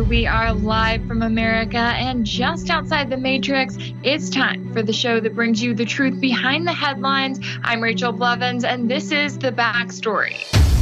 We are live from America and just outside the Matrix. It's time for the show that brings you the truth behind the headlines. I'm Rachel Blevins, and this is The Backstory.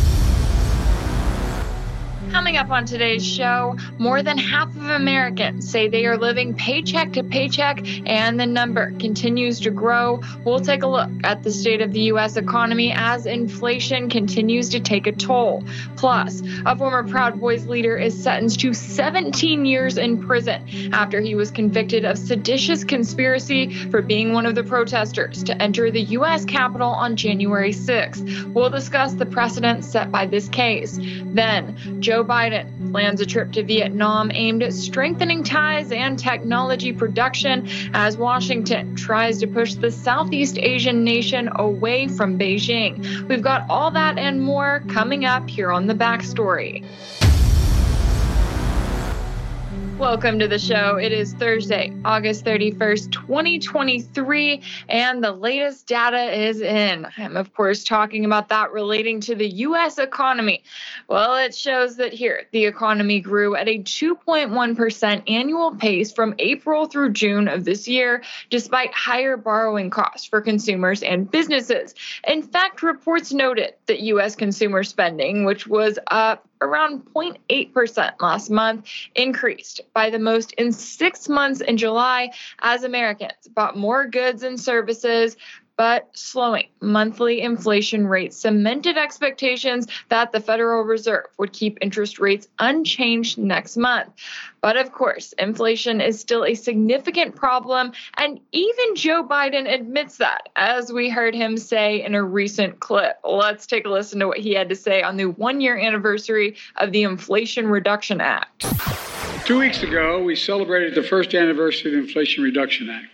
Coming up on today's show, more than half of Americans say they are living paycheck to paycheck, and the number continues to grow. We'll take a look at the state of the U.S. economy as inflation continues to take a toll. Plus, a former Proud Boys leader is sentenced to 17 years in prison after he was convicted of seditious conspiracy for being one of the protesters to enter the U.S. Capitol on January 6th. We'll discuss the precedent set by this case. Then, Joe Biden plans a trip to Vietnam aimed at strengthening ties and technology production as Washington tries to push the Southeast Asian nation away from Beijing. We've got all that and more coming up here on the backstory. Welcome to the show. It is Thursday, August 31st, 2023, and the latest data is in. I'm, of course, talking about that relating to the U.S. economy. Well, it shows that here the economy grew at a 2.1% annual pace from April through June of this year, despite higher borrowing costs for consumers and businesses. In fact, reports noted that U.S. consumer spending, which was up around 0.8% last month, increased by the most in six months in July as Americans bought more goods and services but slowing monthly inflation rates cemented expectations that the Federal Reserve would keep interest rates unchanged next month. But of course, inflation is still a significant problem, and even Joe Biden admits that, as we heard him say in a recent clip. Let's take a listen to what he had to say on the one year anniversary of the Inflation Reduction Act. Two weeks ago, we celebrated the first anniversary of the Inflation Reduction Act,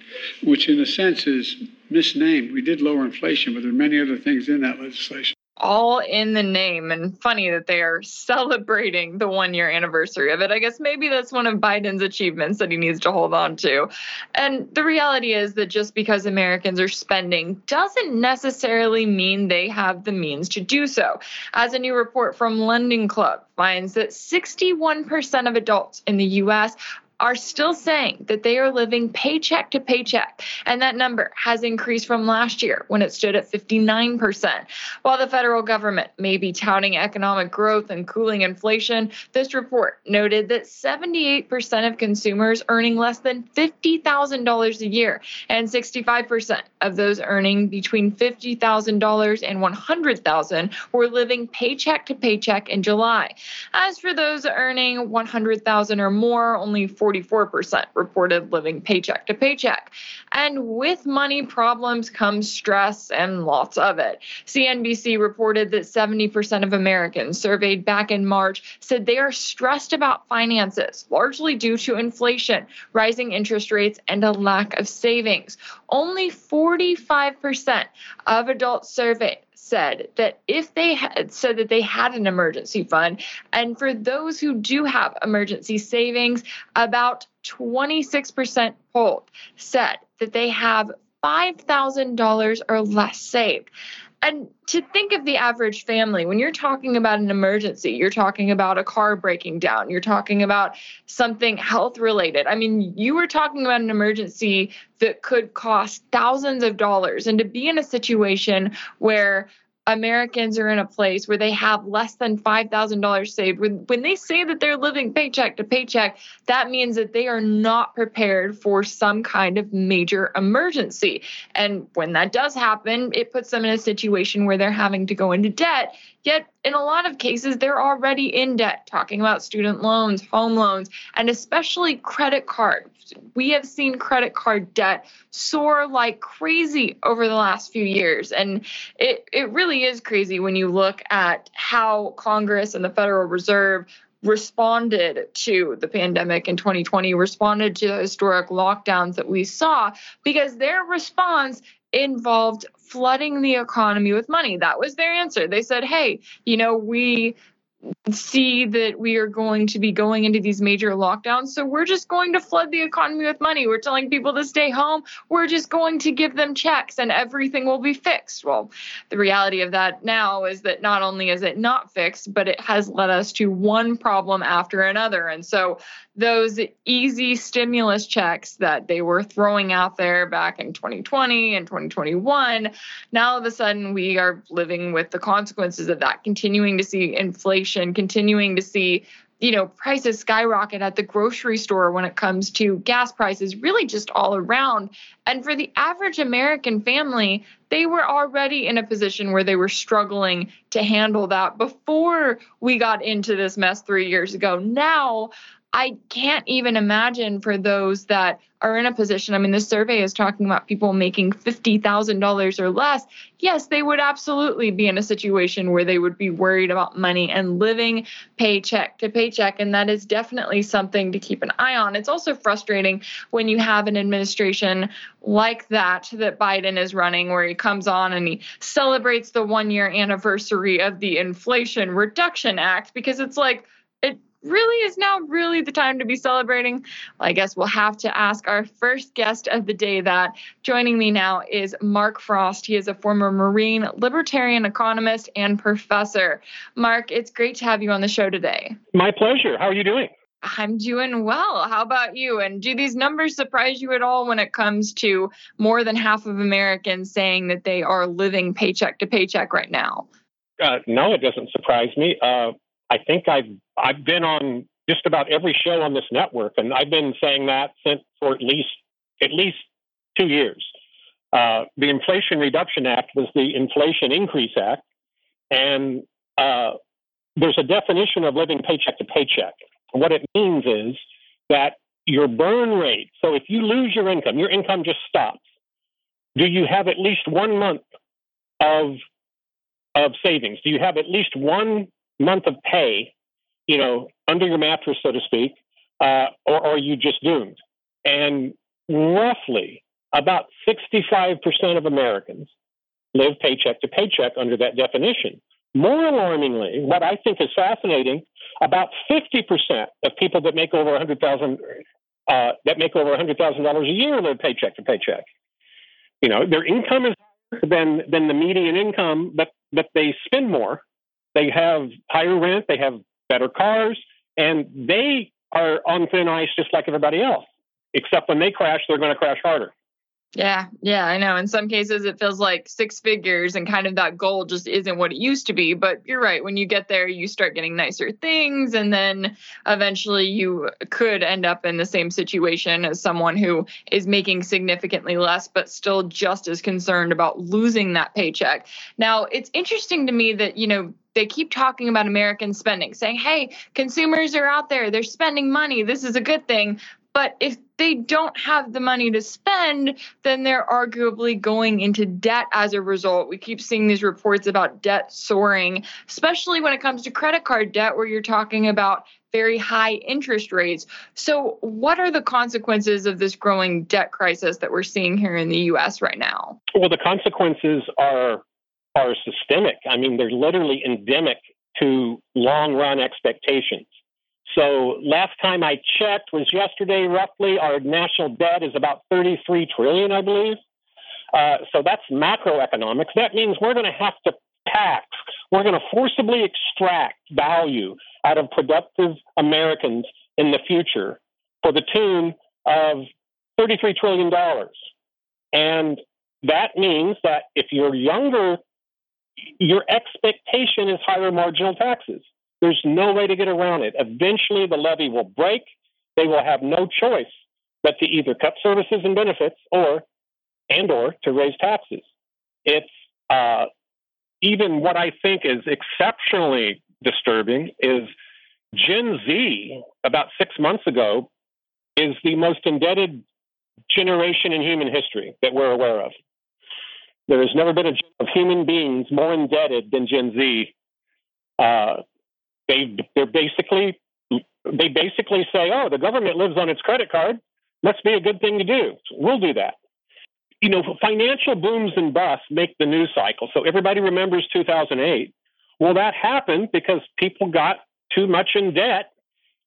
which, in a sense, is misnamed. We did lower inflation, but there are many other things in that legislation all in the name and funny that they are celebrating the one year anniversary of it. I guess maybe that's one of Biden's achievements that he needs to hold on to. And the reality is that just because Americans are spending doesn't necessarily mean they have the means to do so. As a new report from Lending Club finds that 61% of adults in the US are still saying that they are living paycheck to paycheck. And that number has increased from last year when it stood at 59%. While the federal government may be touting economic growth and cooling inflation, this report noted that 78% of consumers earning less than $50,000 a year and 65% of those earning between $50,000 and $100,000 were living paycheck to paycheck in July. As for those earning 100,000 dollars or more, only 40 44% reported living paycheck to paycheck. And with money problems comes stress and lots of it. CNBC reported that 70% of Americans surveyed back in March said they are stressed about finances, largely due to inflation, rising interest rates, and a lack of savings. Only 45% of adults surveyed said that if they had said that they had an emergency fund, and for those who do have emergency savings, about 26% polled said that they have $5,000 or less saved. And to think of the average family, when you're talking about an emergency, you're talking about a car breaking down, you're talking about something health related. I mean, you were talking about an emergency that could cost thousands of dollars. And to be in a situation where Americans are in a place where they have less than $5,000 saved. When, when they say that they're living paycheck to paycheck, that means that they are not prepared for some kind of major emergency. And when that does happen, it puts them in a situation where they're having to go into debt. Yet, in a lot of cases, they're already in debt, talking about student loans, home loans, and especially credit cards we have seen credit card debt soar like crazy over the last few years. And it, it really is crazy when you look at how Congress and the Federal Reserve responded to the pandemic in 2020, responded to the historic lockdowns that we saw, because their response involved flooding the economy with money. That was their answer. They said, hey, you know, we see that we are going to be going into these major lockdowns. So we're just going to flood the economy with money. We're telling people to stay home. We're just going to give them checks and everything will be fixed. Well, the reality of that now is that not only is it not fixed, but it has led us to one problem after another. And so those easy stimulus checks that they were throwing out there back in 2020 and 2021, now all of a sudden we are living with the consequences of that, continuing to see inflation, continuing to see you know prices skyrocket at the grocery store when it comes to gas prices really just all around. And for the average american family they were already in a position where they were struggling to handle that before we got into this mess 3 years ago. Now I can't even imagine for those that are in a position. I mean, this survey is talking about people making $50,000 or less. Yes, they would absolutely be in a situation where they would be worried about money and living paycheck to paycheck. And that is definitely something to keep an eye on. It's also frustrating when you have an administration like that that Biden is running, where he comes on and he celebrates the one year anniversary of the Inflation Reduction Act, because it's like, really is now really the time to be celebrating? Well, I guess we'll have to ask our first guest of the day that. Joining me now is Mark Frost. He is a former Marine libertarian economist and professor. Mark, it's great to have you on the show today. My pleasure. How are you doing? I'm doing well. How about you? And do these numbers surprise you at all when it comes to more than half of Americans saying that they are living paycheck to paycheck right now? Uh, no, it doesn't surprise me. Uh, I think I've I've been on just about every show on this network, and I've been saying that since for at least at least two years. Uh, the Inflation Reduction Act was the Inflation Increase Act, and uh, there's a definition of living paycheck to paycheck. What it means is that your burn rate. So if you lose your income, your income just stops. Do you have at least one month of of savings? Do you have at least one month of pay, you know, under your mattress, so to speak, uh, or, are you just doomed? And roughly about 65% of Americans live paycheck to paycheck under that definition. More alarmingly, what I think is fascinating, about 50% of people that make over 100,000 uh, that make over $100,000 a year live paycheck to paycheck. You know, their income is than than the median income, but but they spend more they have higher rent, they have better cars, and they are on thin ice just like everybody else. Except when they crash, they're going to crash harder. Yeah, yeah, I know. In some cases, it feels like six figures and kind of that goal just isn't what it used to be. But you're right. When you get there, you start getting nicer things. And then eventually you could end up in the same situation as someone who is making significantly less, but still just as concerned about losing that paycheck. Now, it's interesting to me that, you know, they keep talking about American spending, saying, hey, consumers are out there, they're spending money, this is a good thing. But if they don't have the money to spend, then they're arguably going into debt as a result. We keep seeing these reports about debt soaring, especially when it comes to credit card debt, where you're talking about very high interest rates. So, what are the consequences of this growing debt crisis that we're seeing here in the US right now? Well, the consequences are are systemic. I mean, they're literally endemic to long run expectations. So last time I checked was yesterday roughly our national debt is about 33 trillion, I believe. Uh, so that's macroeconomics. That means we're going to have to tax, we're going to forcibly extract value out of productive Americans in the future for the tune of $33 trillion. And that means that if you're younger your expectation is higher marginal taxes. There's no way to get around it. Eventually, the levy will break. They will have no choice but to either cut services and benefits or and or to raise taxes. It's uh, even what I think is exceptionally disturbing is Gen Z about six months ago is the most indebted generation in human history that we're aware of. There has never been a of human beings more indebted than Gen Z. Uh, they they're basically they basically say, "Oh, the government lives on its credit card. Must be a good thing to do. We'll do that." You know, financial booms and busts make the news cycle. So everybody remembers 2008. Well, that happened because people got too much in debt.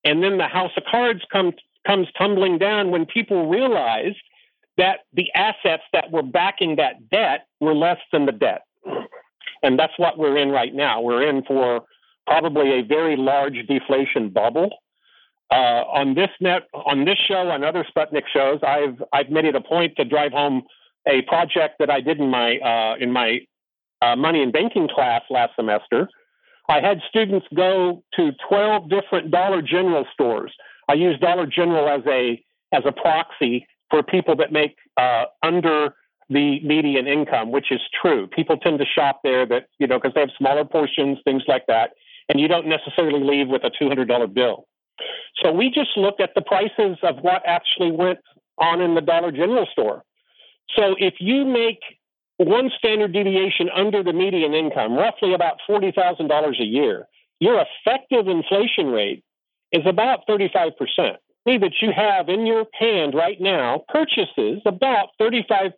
And then the house of cards comes comes tumbling down when people realized that the assets that were backing that debt were less than the debt. And that's what we're in right now. We're in for probably a very large deflation bubble. Uh, on this net, on this show, on other Sputnik shows, I've I've made it a point to drive home a project that I did in my uh, in my uh, money and banking class last semester. I had students go to 12 different Dollar General stores. I use Dollar General as a as a proxy for people that make uh, under the median income, which is true. People tend to shop there that you know because they have smaller portions, things like that, and you don't necessarily leave with a $200 bill. So we just looked at the prices of what actually went on in the Dollar General store. So if you make one standard deviation under the median income, roughly about $40,000 a year, your effective inflation rate is about 35%. That you have in your hand right now purchases about 35%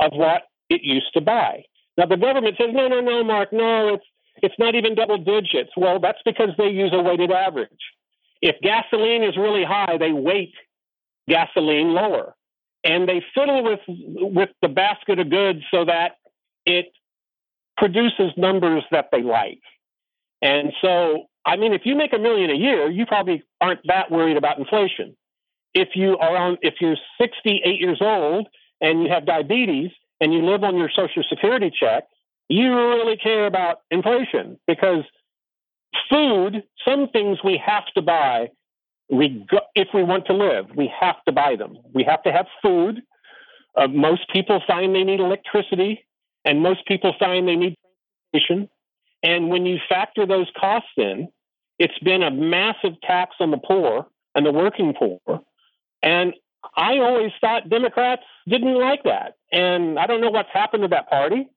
of what it used to buy. Now the government says, no, no, no, Mark, no, it's it's not even double digits. Well, that's because they use a weighted average. If gasoline is really high, they weight gasoline lower and they fiddle with with the basket of goods so that it produces numbers that they like. And so, I mean, if you make a million a year, you probably aren't that worried about inflation. If you are on, if you're 68 years old and you have diabetes and you live on your social security check, you really care about inflation because food, some things we have to buy we go, if we want to live, we have to buy them. We have to have food. Uh, most people find they need electricity, and most people find they need transportation. And when you factor those costs in, it's been a massive tax on the poor and the working poor. And I always thought Democrats didn't like that. And I don't know what's happened to that party.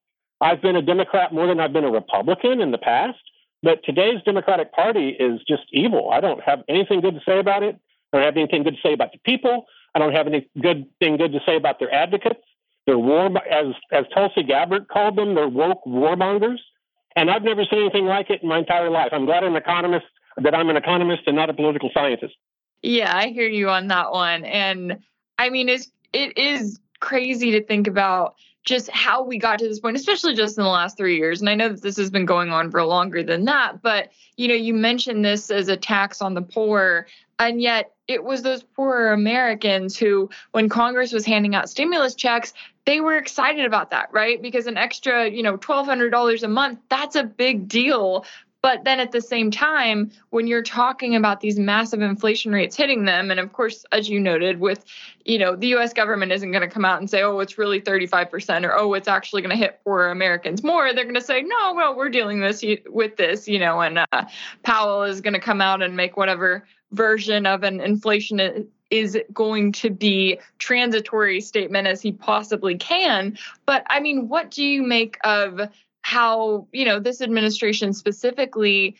I've been a Democrat more than I've been a Republican in the past. But today's Democratic Party is just evil. I don't have anything good to say about it. I don't have anything good to say about the people. I don't have any good thing good to say about their advocates. They're war, as as Tulsi Gabbard called them, they're woke warmongers. And I've never seen anything like it in my entire life. I'm glad I'm an economist, that I'm an economist and not a political scientist. Yeah, I hear you on that one. And I mean, it's it is crazy to think about just how we got to this point, especially just in the last three years. And I know that this has been going on for longer than that, but you know, you mentioned this as a tax on the poor, and yet it was those poorer Americans who, when Congress was handing out stimulus checks, they were excited about that, right? Because an extra, you know, $1,200 a month, that's a big deal but then at the same time, when you're talking about these massive inflation rates hitting them, and of course, as you noted, with you know, the US government isn't going to come out and say, oh, it's really 35% or oh, it's actually going to hit poor Americans more. They're going to say, no, well, we're dealing this with this, you know, and uh, Powell is going to come out and make whatever version of an inflation is going to be transitory statement as he possibly can. But I mean, what do you make of how you know this administration specifically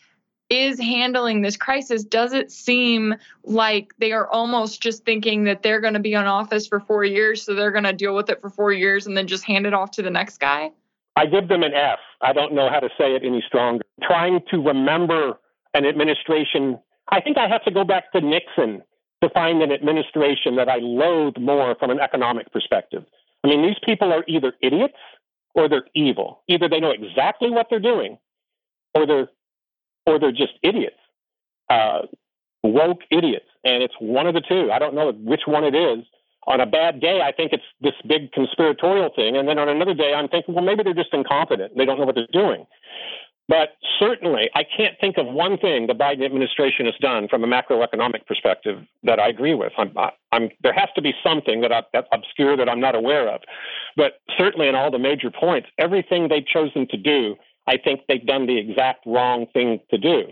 is handling this crisis? Does it seem like they are almost just thinking that they're going to be on office for four years so they're going to deal with it for four years and then just hand it off to the next guy? I give them an f. I don't know how to say it any stronger. Trying to remember an administration. I think i have to go back to nixon to find an administration that i loathe more from an economic perspective i mean these people are either idiots or they're evil. Either they know exactly what they're doing, or they're or they're just idiots, uh, woke idiots, and it's one of the two. I don't know which one it is. On a bad day, I think it's this big conspiratorial thing, and then on another day, I'm thinking, well, maybe they're just incompetent. They don't know what they're doing. But certainly, I can't think of one thing the Biden administration has done from a macroeconomic perspective that I agree with. I'm, I'm, there has to be something that I, that's obscure that I'm not aware of. But certainly, in all the major points, everything they've chosen to do, I think they've done the exact wrong thing to do.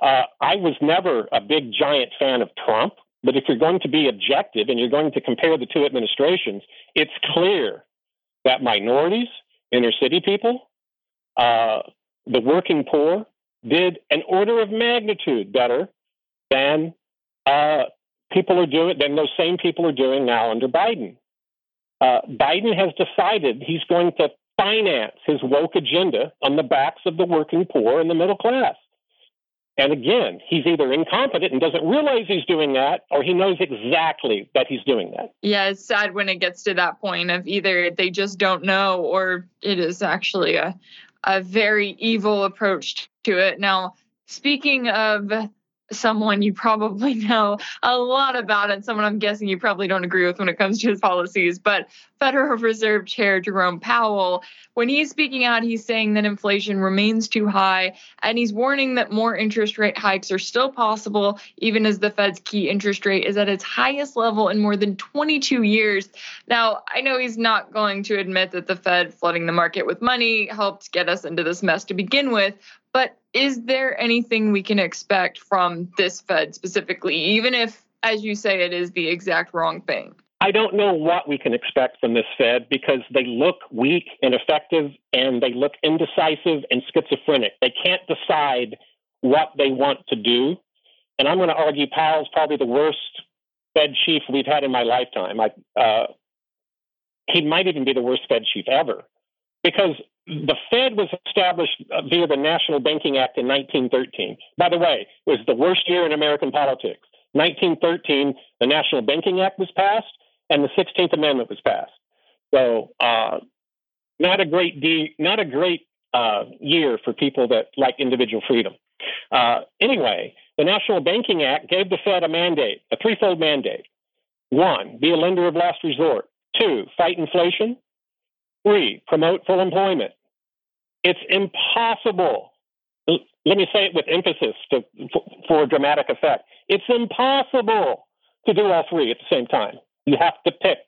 Uh, I was never a big giant fan of Trump, but if you're going to be objective and you're going to compare the two administrations, it's clear that minorities, inner city people, uh, the working poor did an order of magnitude better than uh, people are doing than those same people are doing now under Biden. Uh, Biden has decided he's going to finance his woke agenda on the backs of the working poor and the middle class. And again, he's either incompetent and doesn't realize he's doing that, or he knows exactly that he's doing that. Yeah, it's sad when it gets to that point of either they just don't know or it is actually a, a very evil approach to it. Now, speaking of someone you probably know a lot about and someone I'm guessing you probably don't agree with when it comes to his policies. But Federal Reserve Chair Jerome Powell, when he's speaking out, he's saying that inflation remains too high and he's warning that more interest rate hikes are still possible, even as the Fed's key interest rate is at its highest level in more than 22 years. Now, I know he's not going to admit that the Fed flooding the market with money helped get us into this mess to begin with, but is there anything we can expect from this Fed specifically, even if, as you say, it is the exact wrong thing? I don't know what we can expect from this Fed because they look weak, and ineffective, and they look indecisive and schizophrenic. They can't decide what they want to do. And I'm going to argue Powell's probably the worst Fed chief we've had in my lifetime. I, uh, he might even be the worst Fed chief ever because the Fed was established via the National Banking Act in 1913. By the way, it was the worst year in American politics. 1913, the National Banking Act was passed, and the 16th Amendment was passed. So, uh, not a great de- not a great uh, year for people that like individual freedom. Uh, anyway, the National Banking Act gave the Fed a mandate, a threefold mandate. One, be a lender of last resort. Two, fight inflation. Three, promote full employment. It's impossible. Let me say it with emphasis to, for dramatic effect. It's impossible to do all three at the same time. You have to pick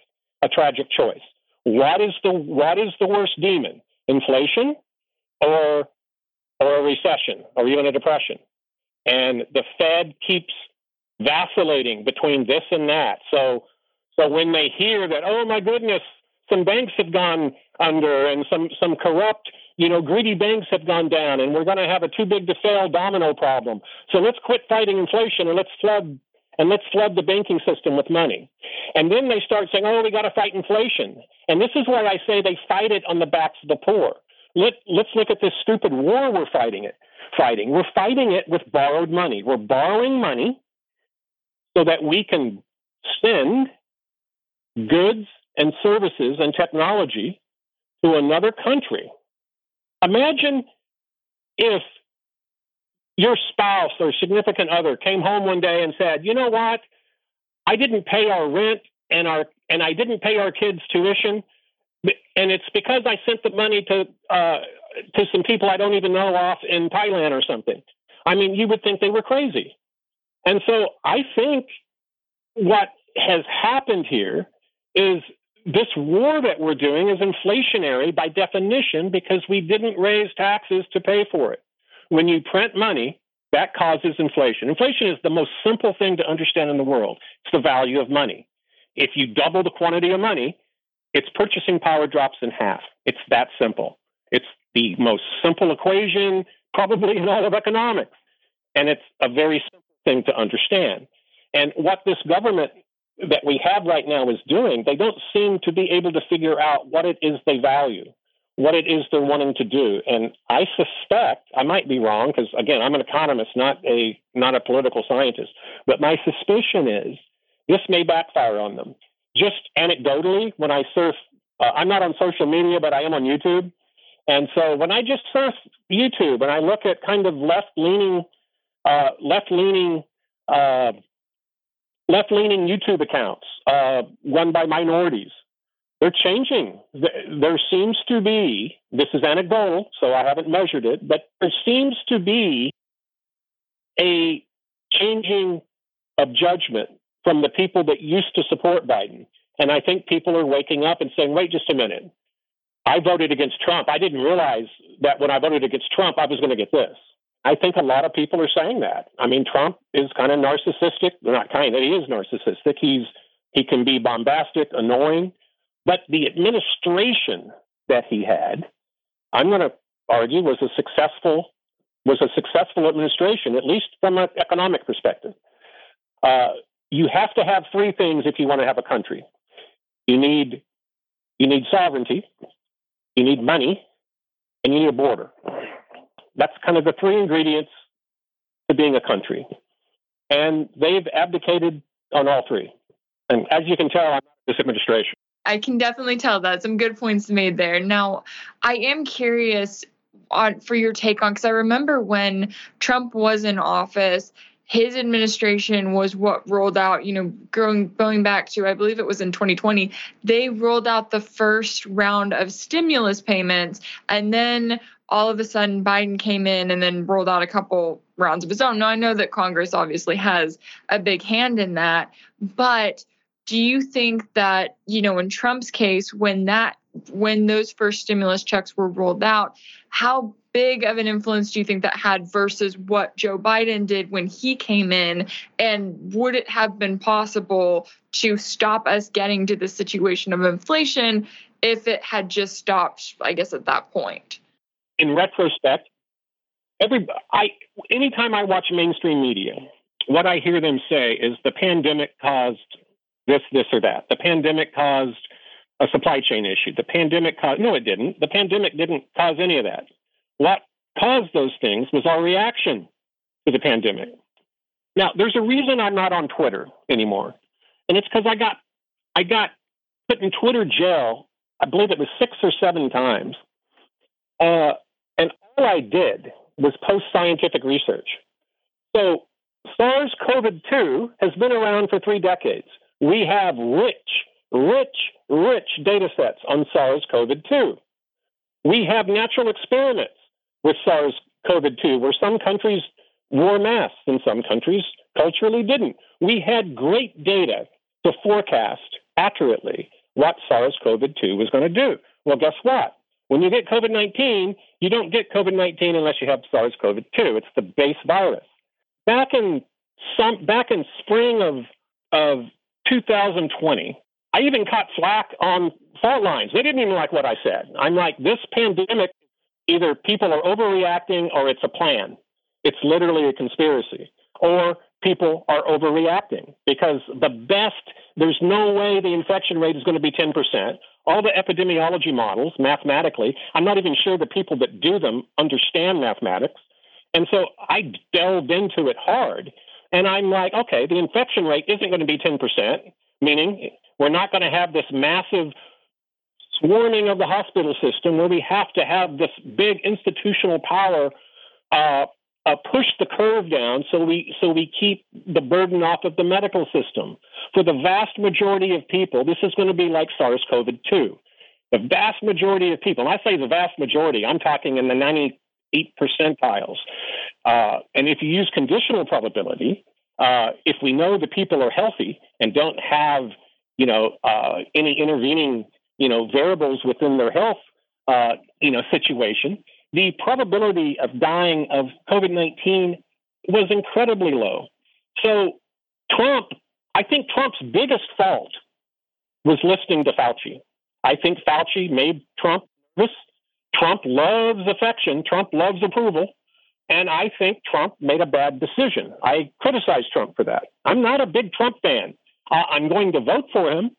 a tragic choice. What is the what is the worst demon? Inflation or or a recession or even a depression? And the Fed keeps vacillating between this and that. So so when they hear that, oh my goodness, some banks have gone under and some some corrupt you know greedy banks have gone down and we're going to have a too big to fail domino problem. So let's quit fighting inflation and let's flood and let's flood the banking system with money. And then they start saying oh we got to fight inflation. And this is why i say they fight it on the backs of the poor. Let, let's look at this stupid war we're fighting it fighting. We're fighting it with borrowed money. We're borrowing money so that we can spend goods and services and technology to another country. Imagine if your spouse or significant other came home one day and said, "You know what? I didn't pay our rent and our and I didn't pay our kids' tuition, and it's because I sent the money to uh, to some people I don't even know off in Thailand or something." I mean, you would think they were crazy. And so I think what has happened here is this war that we're doing is inflationary by definition because we didn't raise taxes to pay for it. When you print money, that causes inflation. Inflation is the most simple thing to understand in the world. It's the value of money. If you double the quantity of money, its purchasing power drops in half. It's that simple. It's the most simple equation probably in all of economics. And it's a very simple thing to understand. And what this government that we have right now is doing, they don't seem to be able to figure out what it is they value, what it is they're wanting to do. And I suspect, I might be wrong, because again, I'm an economist, not a not a political scientist, but my suspicion is this may backfire on them. Just anecdotally, when I surf, uh, I'm not on social media, but I am on YouTube. And so when I just surf YouTube and I look at kind of left leaning, uh, left leaning uh, left leaning YouTube accounts uh, run by minorities. They're changing. There seems to be, this is anecdotal, so I haven't measured it, but there seems to be a changing of judgment from the people that used to support Biden. And I think people are waking up and saying, wait just a minute. I voted against Trump. I didn't realize that when I voted against Trump, I was going to get this. I think a lot of people are saying that. I mean, Trump is kind of narcissistic. They're Not kind of, he is narcissistic. He's he can be bombastic, annoying, but the administration that he had, I'm going to argue, was a successful was a successful administration, at least from an economic perspective. Uh, you have to have three things if you want to have a country. You need you need sovereignty, you need money, and you need a border. That's kind of the three ingredients to being a country. And they've abdicated on all three. And as you can tell, I'm this administration. I can definitely tell that. Some good points made there. Now, I am curious on for your take on because I remember when Trump was in office, his administration was what rolled out, you know, going going back to I believe it was in 2020, they rolled out the first round of stimulus payments and then all of a sudden Biden came in and then rolled out a couple rounds of his own. Now I know that Congress obviously has a big hand in that, but do you think that, you know, in Trump's case when that when those first stimulus checks were rolled out, how big of an influence do you think that had versus what Joe Biden did when he came in? And would it have been possible to stop us getting to the situation of inflation if it had just stopped, I guess, at that point? In retrospect, every I anytime I watch mainstream media, what I hear them say is the pandemic caused this, this, or that. The pandemic caused a supply chain issue. The pandemic caused no, it didn't. The pandemic didn't cause any of that. What caused those things was our reaction to the pandemic. Now, there's a reason I'm not on Twitter anymore, and it's because I got I got put in Twitter jail. I believe it was six or seven times, uh, I did was post scientific research. So SARS-CoV-2 has been around for three decades. We have rich, rich, rich data sets on SARS-CoV-2. We have natural experiments with SARS CoV 2, where some countries wore masks and some countries culturally didn't. We had great data to forecast accurately what SARS CoV 2 was going to do. Well, guess what? When you get COVID 19, you don't get COVID 19 unless you have SARS CoV 2. It's the base virus. Back in some back in spring of of 2020, I even caught flack on fault lines. They didn't even like what I said. I'm like, this pandemic either people are overreacting or it's a plan. It's literally a conspiracy. Or people are overreacting because the best, there's no way the infection rate is going to be 10%. All the epidemiology models, mathematically, I'm not even sure the people that do them understand mathematics. And so I delved into it hard. And I'm like, okay, the infection rate isn't going to be 10%, meaning we're not going to have this massive swarming of the hospital system where we have to have this big institutional power uh, uh, push the curve down so we so we keep the burden off of the medical system. For the vast majority of people, this is going to be like SARS-CoV-2. The vast majority of people, and I say the vast majority, I'm talking in the 98 percentiles. Uh, and if you use conditional probability, uh, if we know the people are healthy and don't have, you know, uh, any intervening you know, variables within their health, uh, you know, situation, the probability of dying of COVID 19 was incredibly low. So Trump, I think Trump's biggest fault was listening to Fauci. I think Fauci made Trump this. Trump loves affection. Trump loves approval. And I think Trump made a bad decision. I criticize Trump for that. I'm not a big Trump fan. I'm going to vote for him,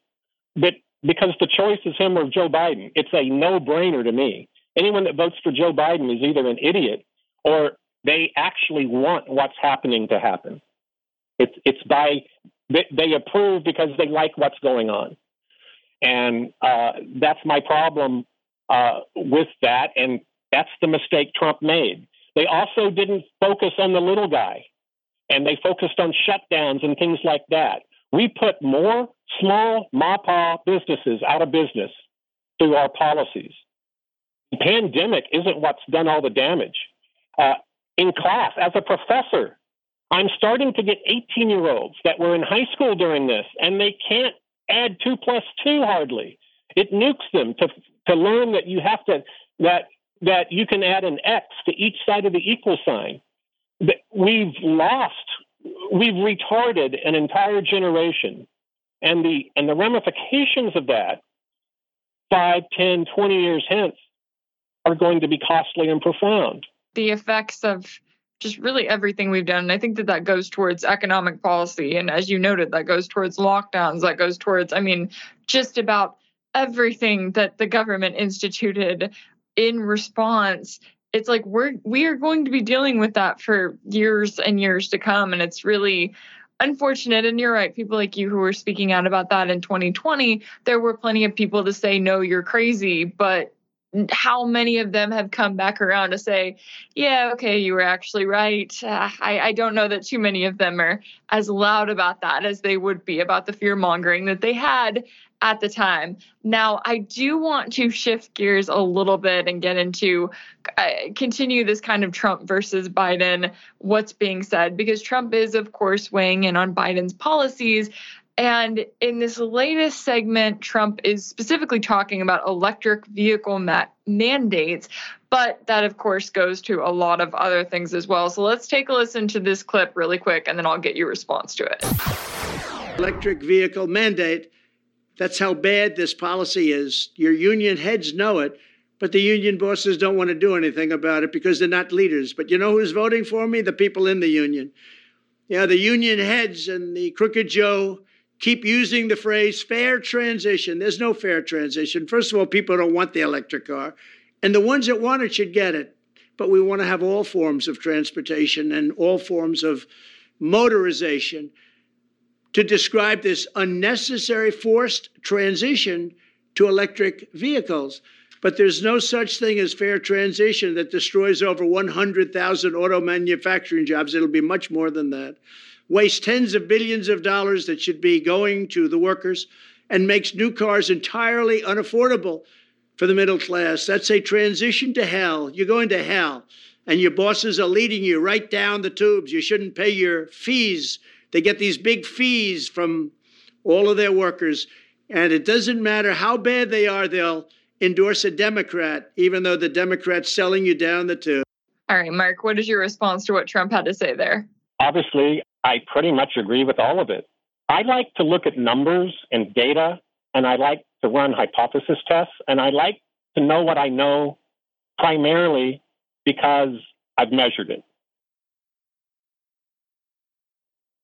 but because the choice is him or Joe Biden. It's a no brainer to me. Anyone that votes for Joe Biden is either an idiot or they actually want what's happening to happen. It's, it's by, they approve because they like what's going on. And uh, that's my problem uh, with that. And that's the mistake Trump made. They also didn't focus on the little guy and they focused on shutdowns and things like that. We put more small MAPA businesses out of business through our policies. Pandemic isn't what's done all the damage. Uh, in class, as a professor, I'm starting to get 18 year olds that were in high school during this, and they can't add two plus two hardly. It nukes them to, to learn that you have to, that, that you can add an X to each side of the equal sign. We've lost, we've retarded an entire generation and the and the ramifications of that 5 10 20 years hence are going to be costly and profound. The effects of just really everything we've done and i think that that goes towards economic policy and as you noted that goes towards lockdowns that goes towards i mean just about everything that the government instituted in response. It's like we're we are going to be dealing with that for years and years to come and it's really unfortunate. And you're right people like you who were speaking out about that in 2020 there were plenty of people to say no you're crazy but how many of them have come back around to say, yeah, okay, you were actually right. Uh, I, I don't know that too many of them are as loud about that as they would be about the fear mongering that they had at the time. Now, I do want to shift gears a little bit and get into uh, continue this kind of Trump versus Biden, what's being said, because Trump is, of course, weighing in on Biden's policies. And in this latest segment, Trump is specifically talking about electric vehicle ma- mandates, but that, of course, goes to a lot of other things as well. So let's take a listen to this clip really quick, and then I'll get your response to it. Electric vehicle mandate. That's how bad this policy is. Your union heads know it, but the union bosses don't want to do anything about it because they're not leaders. But you know who's voting for me? The people in the union. Yeah, the union heads and the crooked Joe keep using the phrase fair transition. There's no fair transition. First of all, people don't want the electric car, and the ones that want it should get it. But we want to have all forms of transportation and all forms of motorization to describe this unnecessary forced transition to electric vehicles. But there's no such thing as fair transition that destroys over 100,000 auto manufacturing jobs. It'll be much more than that wastes tens of billions of dollars that should be going to the workers, and makes new cars entirely unaffordable for the middle class. That's a transition to hell. You're going to hell, and your bosses are leading you right down the tubes. You shouldn't pay your fees. They get these big fees from all of their workers, and it doesn't matter how bad they are, they'll endorse a Democrat, even though the Democrat's selling you down the tube. All right, Mark, what is your response to what Trump had to say there? Obviously, I pretty much agree with all of it. I like to look at numbers and data, and I like to run hypothesis tests, and I like to know what I know primarily because I've measured it.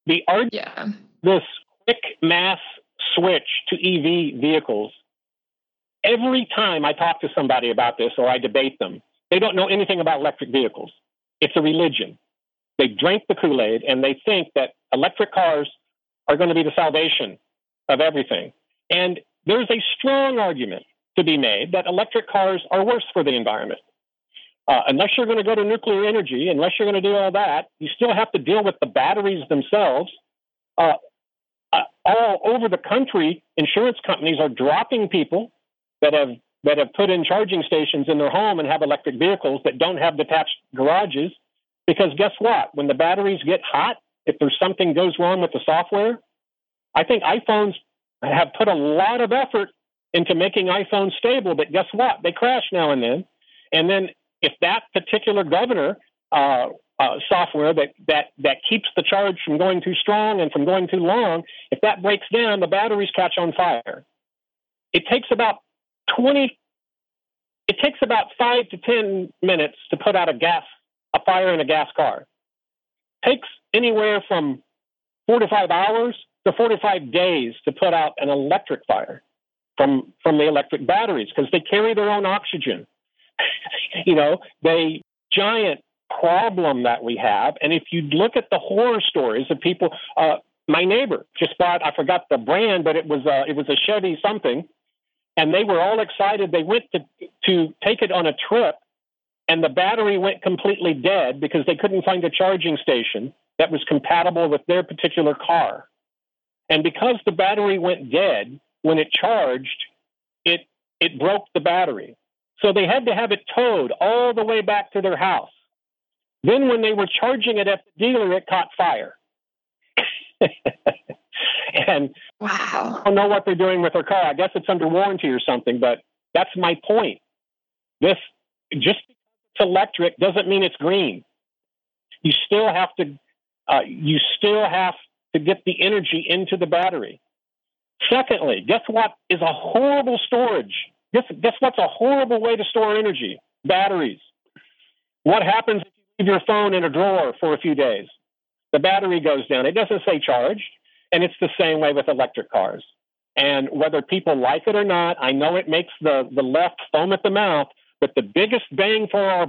The argument, yeah. this quick mass switch to EV vehicles, every time I talk to somebody about this or I debate them, they don't know anything about electric vehicles. It's a religion. They drank the Kool Aid and they think that electric cars are going to be the salvation of everything. And there's a strong argument to be made that electric cars are worse for the environment. Uh, unless you're going to go to nuclear energy, unless you're going to do all that, you still have to deal with the batteries themselves. Uh, uh, all over the country, insurance companies are dropping people that have that have put in charging stations in their home and have electric vehicles that don't have detached garages because guess what? When the batteries get hot, if there's something goes wrong with the software, I think iPhones have put a lot of effort into making iPhones stable, but guess what? They crash now and then. And then if that particular governor uh, uh, software that, that, that keeps the charge from going too strong and from going too long, if that breaks down, the batteries catch on fire. It takes about 20, it takes about five to 10 minutes to put out a gas a fire in a gas car. Takes anywhere from four to five hours to 45 days to put out an electric fire from from the electric batteries because they carry their own oxygen. you know, they giant problem that we have. And if you look at the horror stories of people, uh, my neighbor just bought I forgot the brand, but it was a, it was a Chevy something, and they were all excited. They went to to take it on a trip, and the battery went completely dead because they couldn't find a charging station that was compatible with their particular car. And because the battery went dead when it charged, it it broke the battery. So they had to have it towed all the way back to their house. Then when they were charging it at the dealer, it caught fire. and wow. I don't know what they're doing with their car. I guess it's under warranty or something, but that's my point. This just electric doesn't mean it's green. You still have to uh, you still have to get the energy into the battery. Secondly, guess what is a horrible storage? Guess, guess what's a horrible way to store energy? Batteries. What happens if you leave your phone in a drawer for a few days? The battery goes down. It doesn't say charged. And it's the same way with electric cars. And whether people like it or not, I know it makes the, the left foam at the mouth, but the biggest bang for our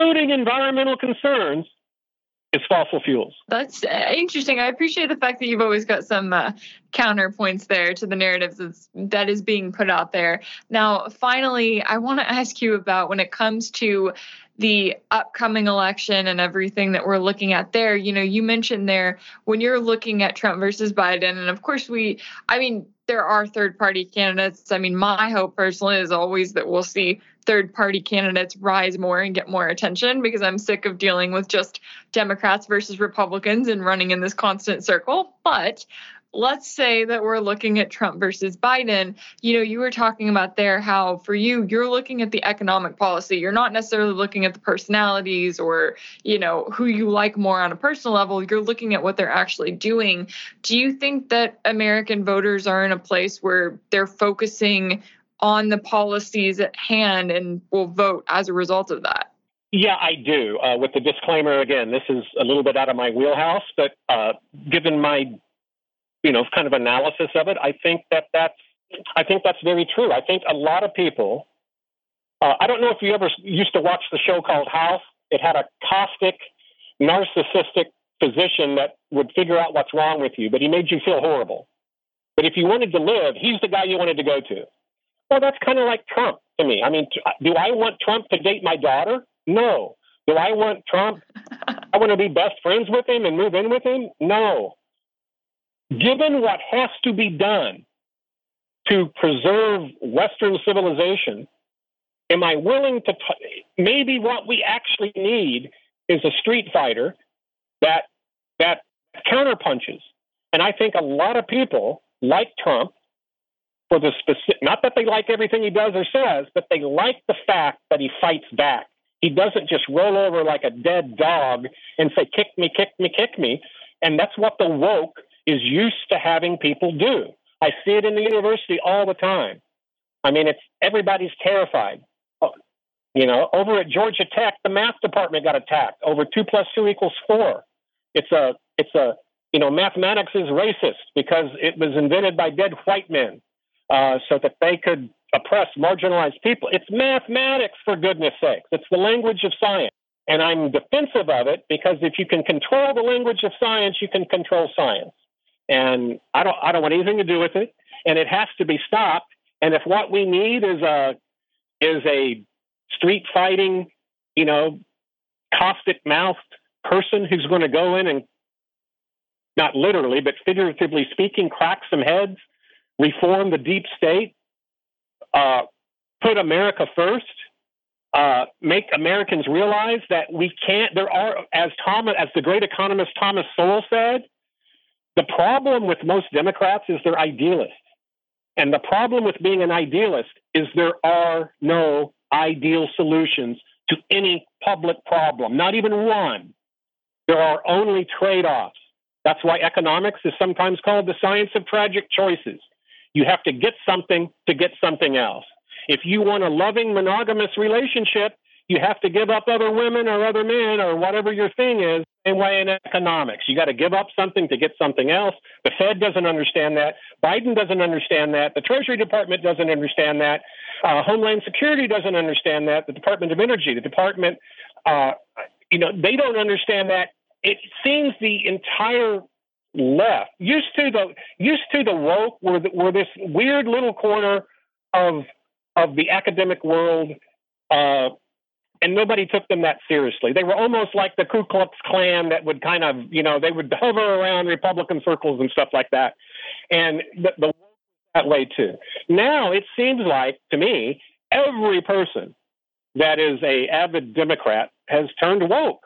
including environmental concerns is fossil fuels. That's uh, interesting. I appreciate the fact that you've always got some uh, counterpoints there to the narratives that's, that is being put out there. Now, finally, I want to ask you about when it comes to the upcoming election and everything that we're looking at there. You know, you mentioned there when you're looking at Trump versus Biden, and of course, we, I mean, there are third party candidates. I mean, my hope personally is always that we'll see third party candidates rise more and get more attention because I'm sick of dealing with just Democrats versus Republicans and running in this constant circle. But let's say that we're looking at Trump versus Biden. You know, you were talking about there how for you, you're looking at the economic policy. You're not necessarily looking at the personalities or, you know, who you like more on a personal level. You're looking at what they're actually doing. Do you think that American voters are in a place where they're focusing on the policies at hand and will vote as a result of that. Yeah, I do. Uh, with the disclaimer again, this is a little bit out of my wheelhouse, but uh, given my, you know, kind of analysis of it, I think that that's, I think that's very true. I think a lot of people. Uh, I don't know if you ever used to watch the show called House. It had a caustic, narcissistic physician that would figure out what's wrong with you, but he made you feel horrible. But if you wanted to live, he's the guy you wanted to go to. Well, that's kind of like Trump to me. I mean, do I want Trump to date my daughter? No. Do I want Trump? I want to be best friends with him and move in with him? No. Given what has to be done to preserve Western civilization, am I willing to? T- maybe what we actually need is a street fighter that that counterpunches. And I think a lot of people like Trump for the specific, not that they like everything he does or says, but they like the fact that he fights back. He doesn't just roll over like a dead dog and say, kick me, kick me, kick me. And that's what the woke is used to having people do. I see it in the university all the time. I mean, it's everybody's terrified. Oh, you know, over at Georgia Tech, the math department got attacked over two plus two equals four. It's a, it's a, you know, mathematics is racist because it was invented by dead white men. Uh, so that they could oppress marginalized people. It's mathematics, for goodness sakes. It's the language of science. And I'm defensive of it because if you can control the language of science, you can control science. And I don't, I don't want anything to do with it. And it has to be stopped. And if what we need is a, is a street fighting, you know, caustic mouthed person who's going to go in and not literally, but figuratively speaking, crack some heads reform the deep state, uh, put America first, uh, make Americans realize that we can't. There are, as Thomas, as the great economist Thomas Sowell said, the problem with most Democrats is they're idealists, and the problem with being an idealist is there are no ideal solutions to any public problem, not even one. There are only trade offs. That's why economics is sometimes called the science of tragic choices. You have to get something to get something else. If you want a loving monogamous relationship, you have to give up other women or other men or whatever your thing is. Same way in economics. You got to give up something to get something else. The Fed doesn't understand that. Biden doesn't understand that. The Treasury Department doesn't understand that. Uh, Homeland Security doesn't understand that. The Department of Energy, the Department, uh, you know, they don't understand that. It seems the entire left. Used to the used to the woke were were this weird little corner of of the academic world, uh, and nobody took them that seriously. They were almost like the Ku Klux Klan that would kind of you know they would hover around Republican circles and stuff like that, and the, the that way too. Now it seems like to me every person that is a avid Democrat has turned woke,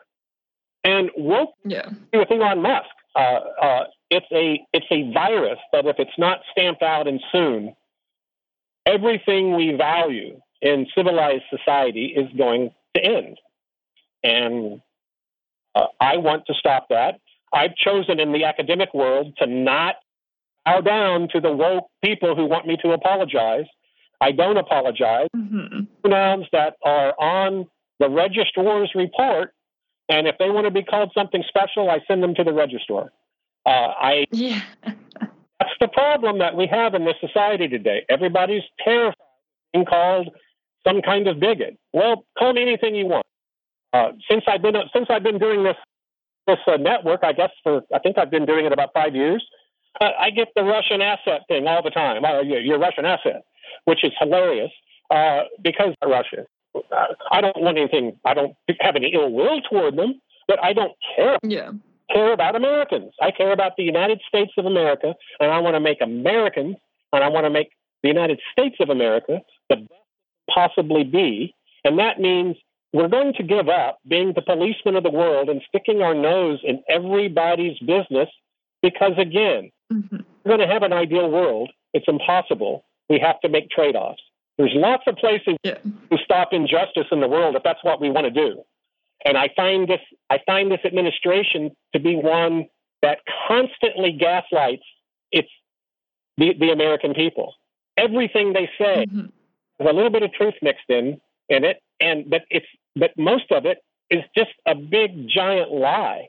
and woke yeah. with Elon Musk uh, uh, it's a it's a virus that if it's not stamped out and soon, everything we value in civilized society is going to end. And uh, I want to stop that. I've chosen in the academic world to not bow down to the woke people who want me to apologize. I don't apologize. Mm-hmm. Pronouns that are on the registrar's report and if they want to be called something special, I send them to the registrar. Uh, I yeah. That's the problem that we have in this society today. Everybody's terrified of being called some kind of bigot. Well, call me anything you want. Uh, since I've been since I've been doing this this uh, network, I guess for I think I've been doing it about five years. Uh, I get the Russian asset thing all the time. Oh, you're, you're Russian asset, which is hilarious uh, because Russia. Uh, I don't want anything. I don't have any ill will toward them, but I don't care. Yeah. Care about Americans. I care about the United States of America, and I want to make Americans, and I want to make the United States of America the best possibly be, and that means we're going to give up being the policeman of the world and sticking our nose in everybody's business because, again, mm-hmm. we're going to have an ideal world. It's impossible. We have to make trade offs. There's lots of places yeah. to stop injustice in the world if that's what we want to do. And I find this I find this administration to be one that constantly gaslights its the, the American people. Everything they say mm-hmm. Has a little bit of truth mixed in in it, and but it's but most of it is just a big giant lie.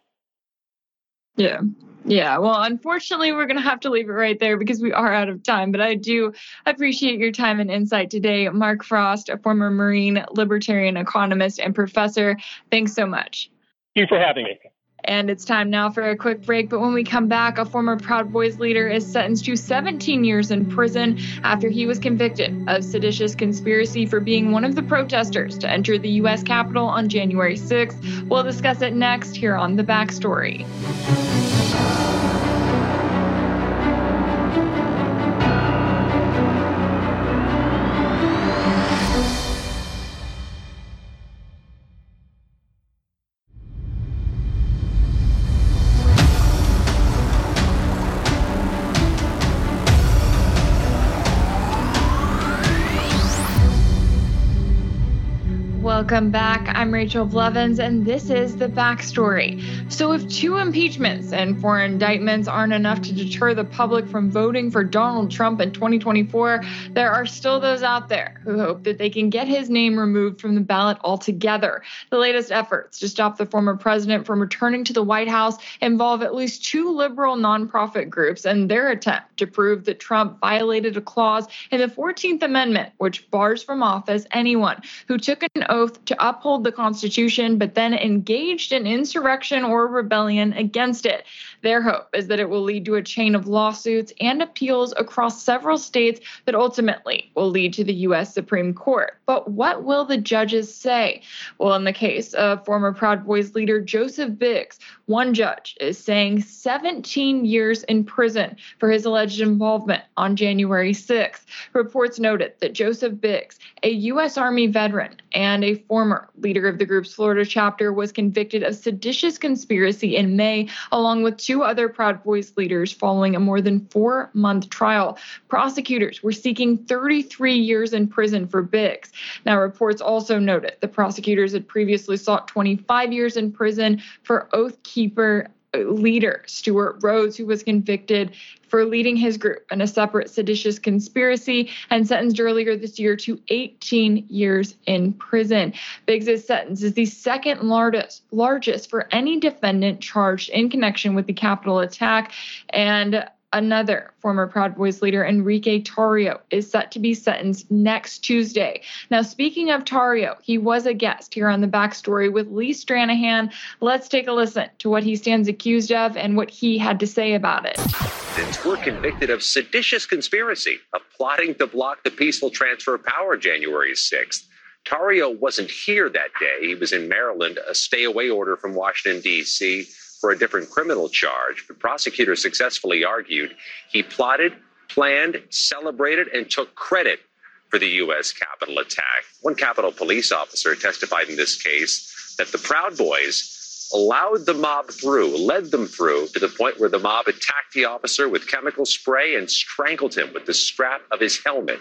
Yeah. Yeah, well, unfortunately, we're going to have to leave it right there because we are out of time. But I do appreciate your time and insight today. Mark Frost, a former Marine libertarian economist and professor, thanks so much. Thank you for having me. And it's time now for a quick break. But when we come back, a former Proud Boys leader is sentenced to 17 years in prison after he was convicted of seditious conspiracy for being one of the protesters to enter the U.S. Capitol on January 6th. We'll discuss it next here on The Backstory. Welcome back. I'm Rachel Blevins, and this is the backstory. So, if two impeachments and four indictments aren't enough to deter the public from voting for Donald Trump in 2024, there are still those out there who hope that they can get his name removed from the ballot altogether. The latest efforts to stop the former president from returning to the White House involve at least two liberal nonprofit groups and their attempt to prove that Trump violated a clause in the 14th Amendment, which bars from office anyone who took an oath to uphold the Constitution, but then engaged in insurrection or rebellion against it. Their hope is that it will lead to a chain of lawsuits and appeals across several states that ultimately will lead to the U.S. Supreme Court. But what will the judges say? Well, in the case of former Proud Boys leader Joseph Biggs, one judge is saying 17 years in prison for his alleged involvement on January 6th. Reports noted that Joseph Biggs, a U.S. Army veteran and a former leader of the group's Florida chapter, was convicted of seditious conspiracy in May, along with two other Proud Boys leaders, following a more than four month trial. Prosecutors were seeking 33 years in prison for Biggs. Now, reports also noted the prosecutors had previously sought 25 years in prison for Oath Keeper leader, Stewart Rhodes, who was convicted for leading his group in a separate seditious conspiracy and sentenced earlier this year to 18 years in prison. Biggs' sentence is the second largest, largest for any defendant charged in connection with the Capitol attack. And Another former Proud Boys leader, Enrique Tarrio, is set to be sentenced next Tuesday. Now, speaking of Tarrio, he was a guest here on the backstory with Lee Stranahan. Let's take a listen to what he stands accused of and what he had to say about it. Were convicted of seditious conspiracy of plotting to block the peaceful transfer of power January 6th. Tarrio wasn't here that day. He was in Maryland, a stay away order from Washington, D.C for a different criminal charge, but prosecutors successfully argued he plotted, planned, celebrated, and took credit for the U.S. Capitol attack. One Capitol police officer testified in this case that the Proud Boys allowed the mob through, led them through to the point where the mob attacked the officer with chemical spray and strangled him with the strap of his helmet.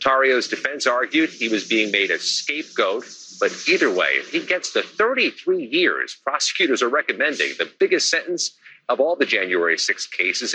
Tarrio's defense argued he was being made a scapegoat but either way, he gets the 33 years, prosecutors are recommending the biggest sentence of all the January 6 cases.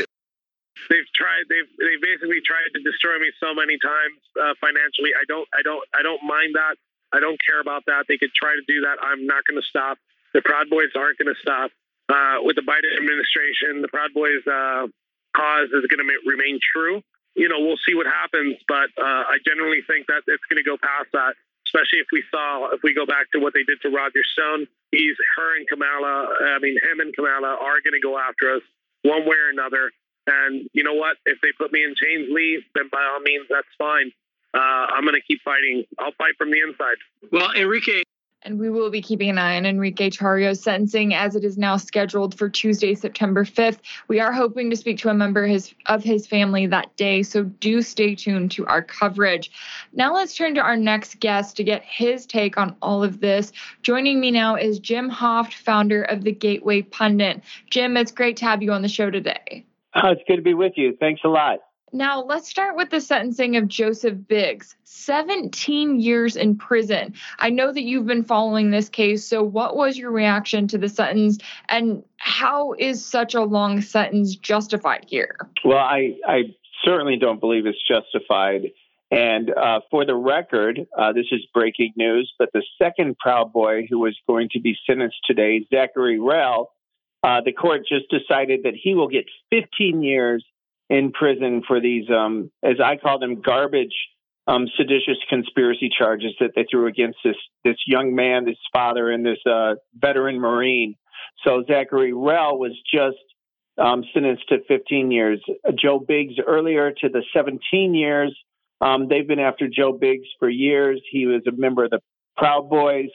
They've tried. They've they basically tried to destroy me so many times uh, financially. I don't. I don't. I don't mind that. I don't care about that. They could try to do that. I'm not going to stop. The Proud Boys aren't going to stop. Uh, with the Biden administration, the Proud Boys uh, cause is going to remain true. You know, we'll see what happens, but uh, I generally think that it's going to go past that. Especially if we saw, if we go back to what they did to Roger Stone, he's her and Kamala. I mean, him and Kamala are going to go after us one way or another. And you know what? If they put me in chains, Lee, then by all means, that's fine. Uh, I'm going to keep fighting. I'll fight from the inside. Well, Enrique, and we will be keeping an eye on Enrique Tarrio's sentencing as it is now scheduled for Tuesday, September 5th. We are hoping to speak to a member his, of his family that day, so do stay tuned to our coverage. Now let's turn to our next guest to get his take on all of this. Joining me now is Jim Hoft, founder of the Gateway Pundit. Jim, it's great to have you on the show today. Oh, it's good to be with you. Thanks a lot. Now, let's start with the sentencing of Joseph Biggs 17 years in prison. I know that you've been following this case. So, what was your reaction to the sentence, and how is such a long sentence justified here? Well, I, I certainly don't believe it's justified. And uh, for the record, uh, this is breaking news, but the second Proud Boy who was going to be sentenced today, Zachary Rehl, uh, the court just decided that he will get 15 years in prison for these, um, as I call them, garbage, um, seditious conspiracy charges that they threw against this this young man, this father, and this uh, veteran Marine. So Zachary Rehl was just um, sentenced to 15 years. Joe Biggs earlier to the 17 years. Um, they've been after Joe Biggs for years. He was a member of the Proud Boys.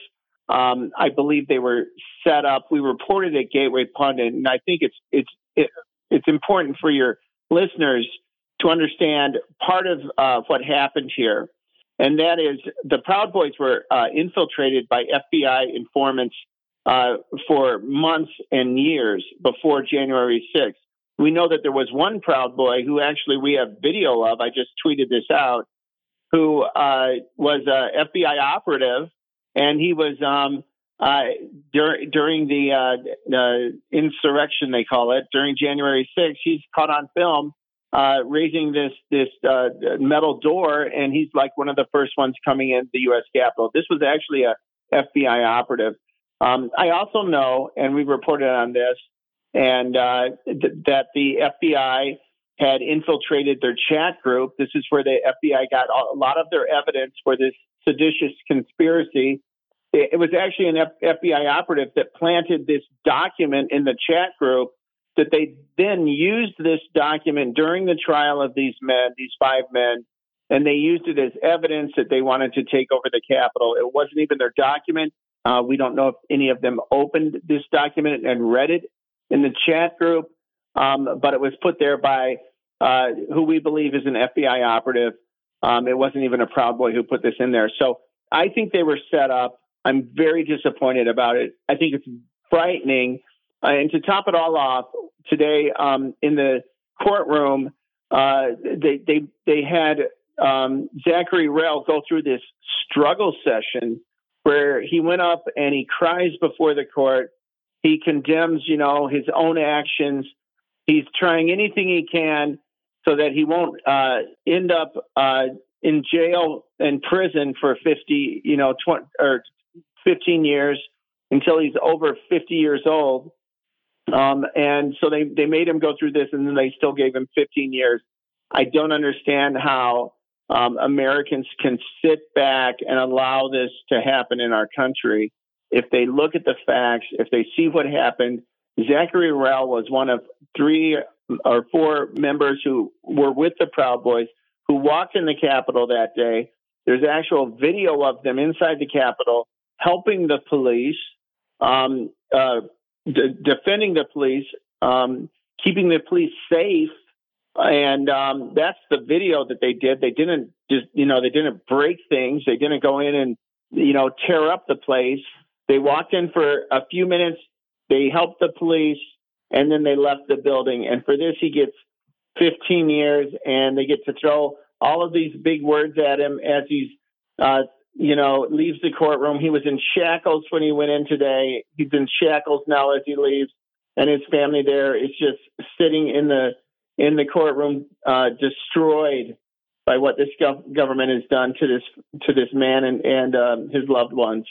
Um, I believe they were set up. We reported at Gateway Pundit, and I think it's it's it, it's important for your listeners to understand part of uh, what happened here, and that is the Proud Boys were uh, infiltrated by FBI informants uh, for months and years before January 6th. We know that there was one Proud Boy who actually we have video of. I just tweeted this out. Who uh, was an FBI operative, and he was um, uh, dur- during the uh, insurrection, they call it, during January 6th, he's caught on film uh, raising this this uh, metal door, and he's like one of the first ones coming in the U.S. Capitol. This was actually a FBI operative. Um, I also know, and we reported on this, and uh, th- that the FBI had infiltrated their chat group. This is where the FBI got a lot of their evidence for this seditious conspiracy it was actually an FBI operative that planted this document in the chat group that they then used this document during the trial of these men, these five men, and they used it as evidence that they wanted to take over the Capitol. It wasn't even their document. Uh, we don't know if any of them opened this document and read it in the chat group, um, but it was put there by uh, who we believe is an FBI operative. Um, it wasn't even a Proud Boy who put this in there. So I think they were set up. I'm very disappointed about it. I think it's frightening. Uh, and to top it all off, today um, in the courtroom, uh, they they they had um, Zachary Rehl go through this struggle session where he went up and he cries before the court. He condemns, you know, his own actions. He's trying anything he can so that he won't uh, end up uh, in jail and prison for 50, you know, 20 or 15 years until he's over 50 years old. Um, and so they, they made him go through this and then they still gave him 15 years. I don't understand how um, Americans can sit back and allow this to happen in our country. If they look at the facts, if they see what happened, Zachary Rehl was one of three or four members who were with the Proud Boys who walked in the Capitol that day. There's actual video of them inside the Capitol helping the police, um, uh, defending the police, um, keeping the police safe. And um, that's the video that they did. They didn't just, you know, they didn't break things. They didn't go in and, you know, tear up the place. They walked in for a few minutes. They helped the police, and then they left the building. And for this, he gets 15 years, and they get to throw all of these big words at him as he's uh, you know, leaves the courtroom. He was in shackles when he went in today. He's in shackles now as he leaves, and his family there is just sitting in the in the courtroom, uh, destroyed by what this gov- government has done to this to this man and and um, his loved ones.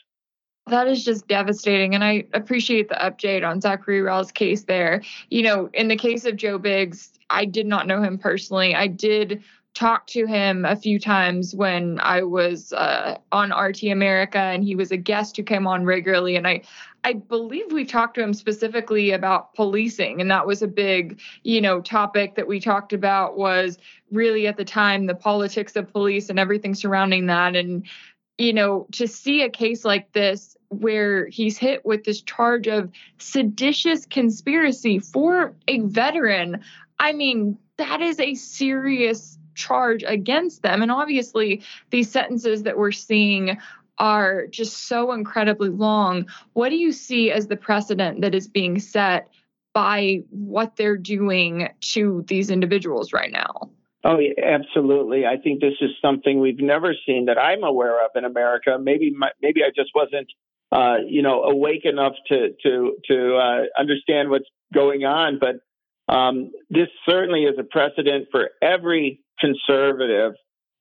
That is just devastating. And I appreciate the update on Zachary Rehl's case there. You know, in the case of Joe Biggs, I did not know him personally. I did talk to him a few times when I was uh, on RT America and he was a guest who came on regularly. And I, I believe we talked to him specifically about policing. And that was a big, you know, topic that we talked about was really at the time the politics of police and everything surrounding that. And, you know, to see a case like this where he's hit with this charge of seditious conspiracy for a veteran. I mean, that is a serious charge against them. And obviously, these sentences that we're seeing are just so incredibly long. What do you see as the precedent that is being set by what they're doing to these individuals right now? Oh, yeah, absolutely. I think this is something we've never seen that I'm aware of in America. Maybe, my, maybe I just wasn't uh, you know, awake enough to to to uh, understand what's going on. But um, this certainly is a precedent for every conservative.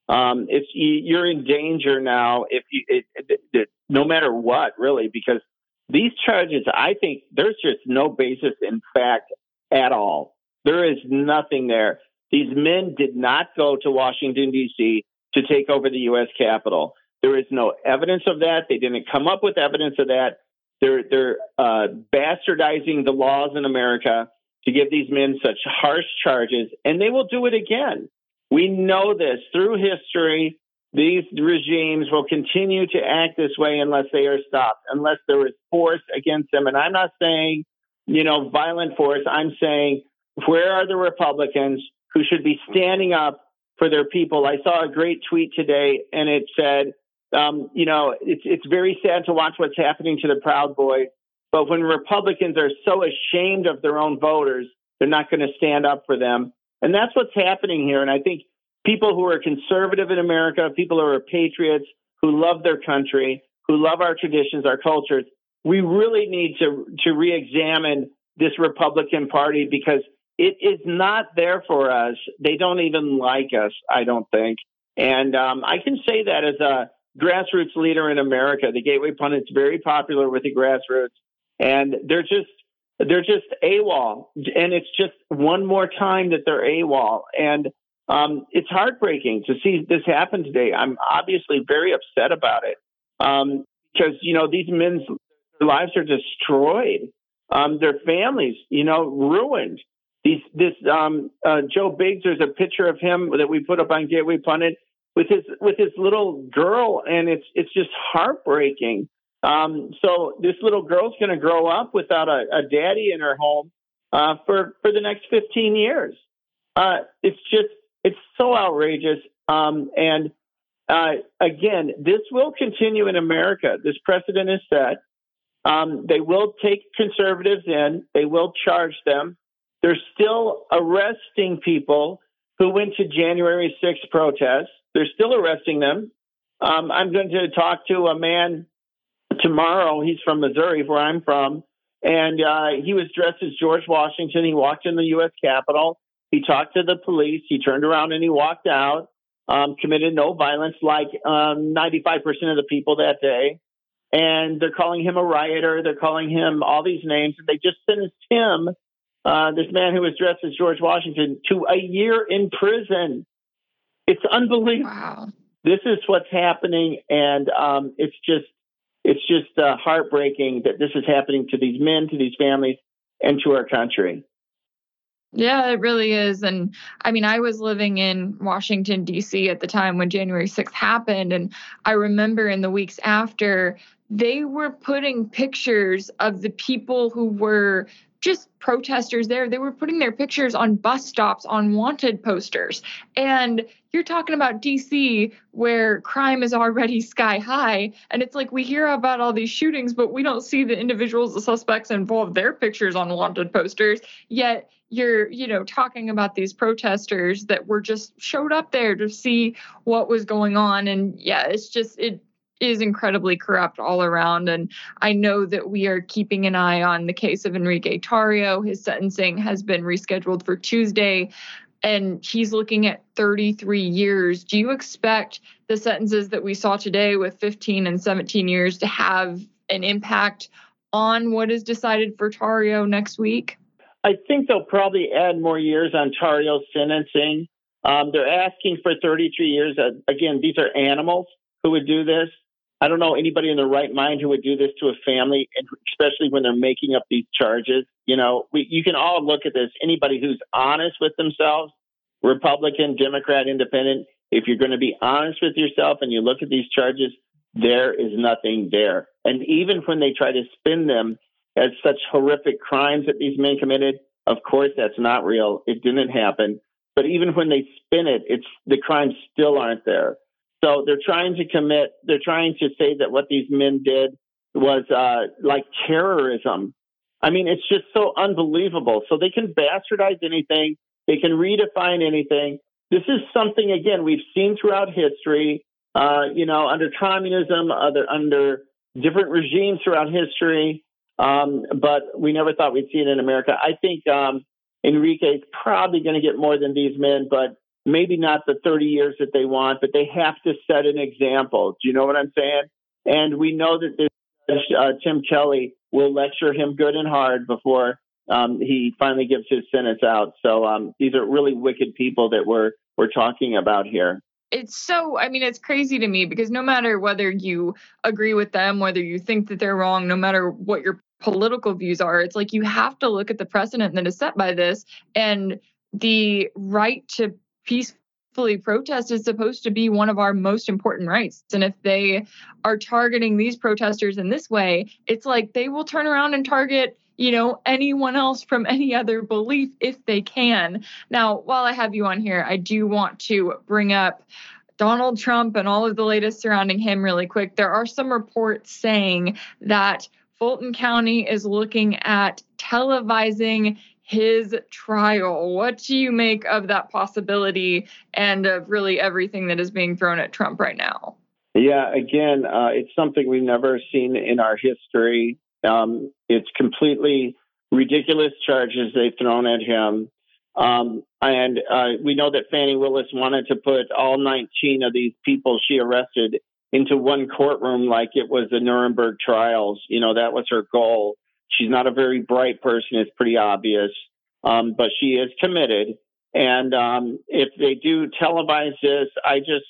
Um, it's you're in danger now if you, it, it, it, no matter what, really, because these charges, I think there's just no basis in fact at all. There is nothing there. These men did not go to Washington D.C. to take over the U.S. Capitol. There is no evidence of that. They didn't come up with evidence of that. They're they're uh, bastardizing the laws in America to give these men such harsh charges, and they will do it again. We know this through history. These regimes will continue to act this way unless they are stopped, unless there is force against them. And I'm not saying, you know, violent force. I'm saying, where are the Republicans who should be standing up for their people? I saw a great tweet today, and it said, um, you know, it's it's very sad to watch what's happening to the Proud Boys. But when Republicans are so ashamed of their own voters, they're not going to stand up for them. And that's what's happening here. And I think people who are conservative in America, people who are patriots, who love their country, who love our traditions, our cultures, we really need to to re-examine this Republican Party because it is not there for us. They don't even like us, I don't think. And um, I can say that as a grassroots leader in America. The Gateway Pundit's very popular with the grassroots, and they're just they're just AWOL, and it's just one more time that they're AWOL, and um, it's heartbreaking to see this happen today. I'm obviously very upset about it um, because you know these men's lives are destroyed, um, their families, you know, ruined. These, this um, uh, Joe Biggs, there's a picture of him that we put up on Gateway Pundit with his with his little girl, and it's it's just heartbreaking. Um, so this little girl's going to grow up without a, a daddy in her home uh, for for the next 15 years. Uh, it's just it's so outrageous. Um, and uh, again, this will continue in America. This precedent is set. Um, they will take conservatives in. They will charge them. They're still arresting people who went to January 6th protests. They're still arresting them. Um, I'm going to talk to a man tomorrow. He's from Missouri, where I'm from. And uh, he was dressed as George Washington. He walked in the U.S. Capitol. He talked to the police. He turned around and he walked out, um, committed no violence like um, 95% of the people that day. And they're calling him a rioter. They're calling him all these names. And they just sentenced him, uh, this man who was dressed as George Washington, to a year in prison. It's unbelievable. Wow. This is what's happening, and um, it's just it's just uh, heartbreaking that this is happening to these men, to these families, and to our country. Yeah, it really is. And I mean, I was living in Washington, D.C. at the time when January 6th happened. And I remember in the weeks after, they were putting pictures of the people who were just protesters there. They were putting their pictures on bus stops on wanted posters. And you're talking about DC where crime is already sky high. And it's like we hear about all these shootings, but we don't see the individuals, the suspects involved, their pictures on wanted posters. Yet you're, you know, talking about these protesters that were just showed up there to see what was going on. And yeah, it's just, it, is incredibly corrupt all around. And I know that we are keeping an eye on the case of Enrique Tarrio. His sentencing has been rescheduled for Tuesday, and he's looking at 33 years. Do you expect the sentences that we saw today with 15 and 17 years to have an impact on what is decided for Tarrio next week? I think they'll probably add more years on Tarrio's sentencing. Um, they're asking for 33 years. Uh, again, these are animals who would do this. I don't know anybody in their right mind who would do this to a family, especially when they're making up these charges. You know, we, you can all look at this. Anybody who's honest with themselves, Republican, Democrat, Independent, if you're going to be honest with yourself and you look at these charges, there is nothing there. And even when they try to spin them as such horrific crimes that these men committed, of course that's not real. It didn't happen. But even when they spin it, it's the crimes still aren't there. So they're trying to commit, they're trying to say that what these men did was uh, like terrorism. I mean, it's just so unbelievable. So they can bastardize anything, they can redefine anything. This is something, again, we've seen throughout history, uh, you know, under communism, other, under different regimes throughout history. Um, but we never thought we'd see it in America. I think um, is probably going to get more than these men, but maybe not the 30 years that they want, but they have to set an example. Do you know what I'm saying? And we know that this uh, Tim Kelly will lecture him good and hard before um, he finally gives his sentence out. So um, these are really wicked people that we're we're talking about here. It's so, I mean, it's crazy to me because no matter whether you agree with them, whether you think that they're wrong, no matter what your political views are, it's like you have to look at the precedent that is set by this and the right to peacefully protest is supposed to be one of our most important rights. And if they are targeting these protesters in this way, it's like they will turn around and target you know anyone else from any other belief if they can now while i have you on here i do want to bring up donald trump and all of the latest surrounding him really quick there are some reports saying that fulton county is looking at televising his trial. What do you make of that possibility and of really everything that is being thrown at Trump right now? Yeah, again, uh, it's something we've never seen in our history. Um, it's completely ridiculous charges they've thrown at him. Um, and uh, we know that Fani Willis wanted to put all 19 of these people she arrested into one courtroom like it was the Nuremberg trials. You know, that was her goal. She's not a very bright person, it's pretty obvious, um, but she is committed. And um, if they do televise this, I just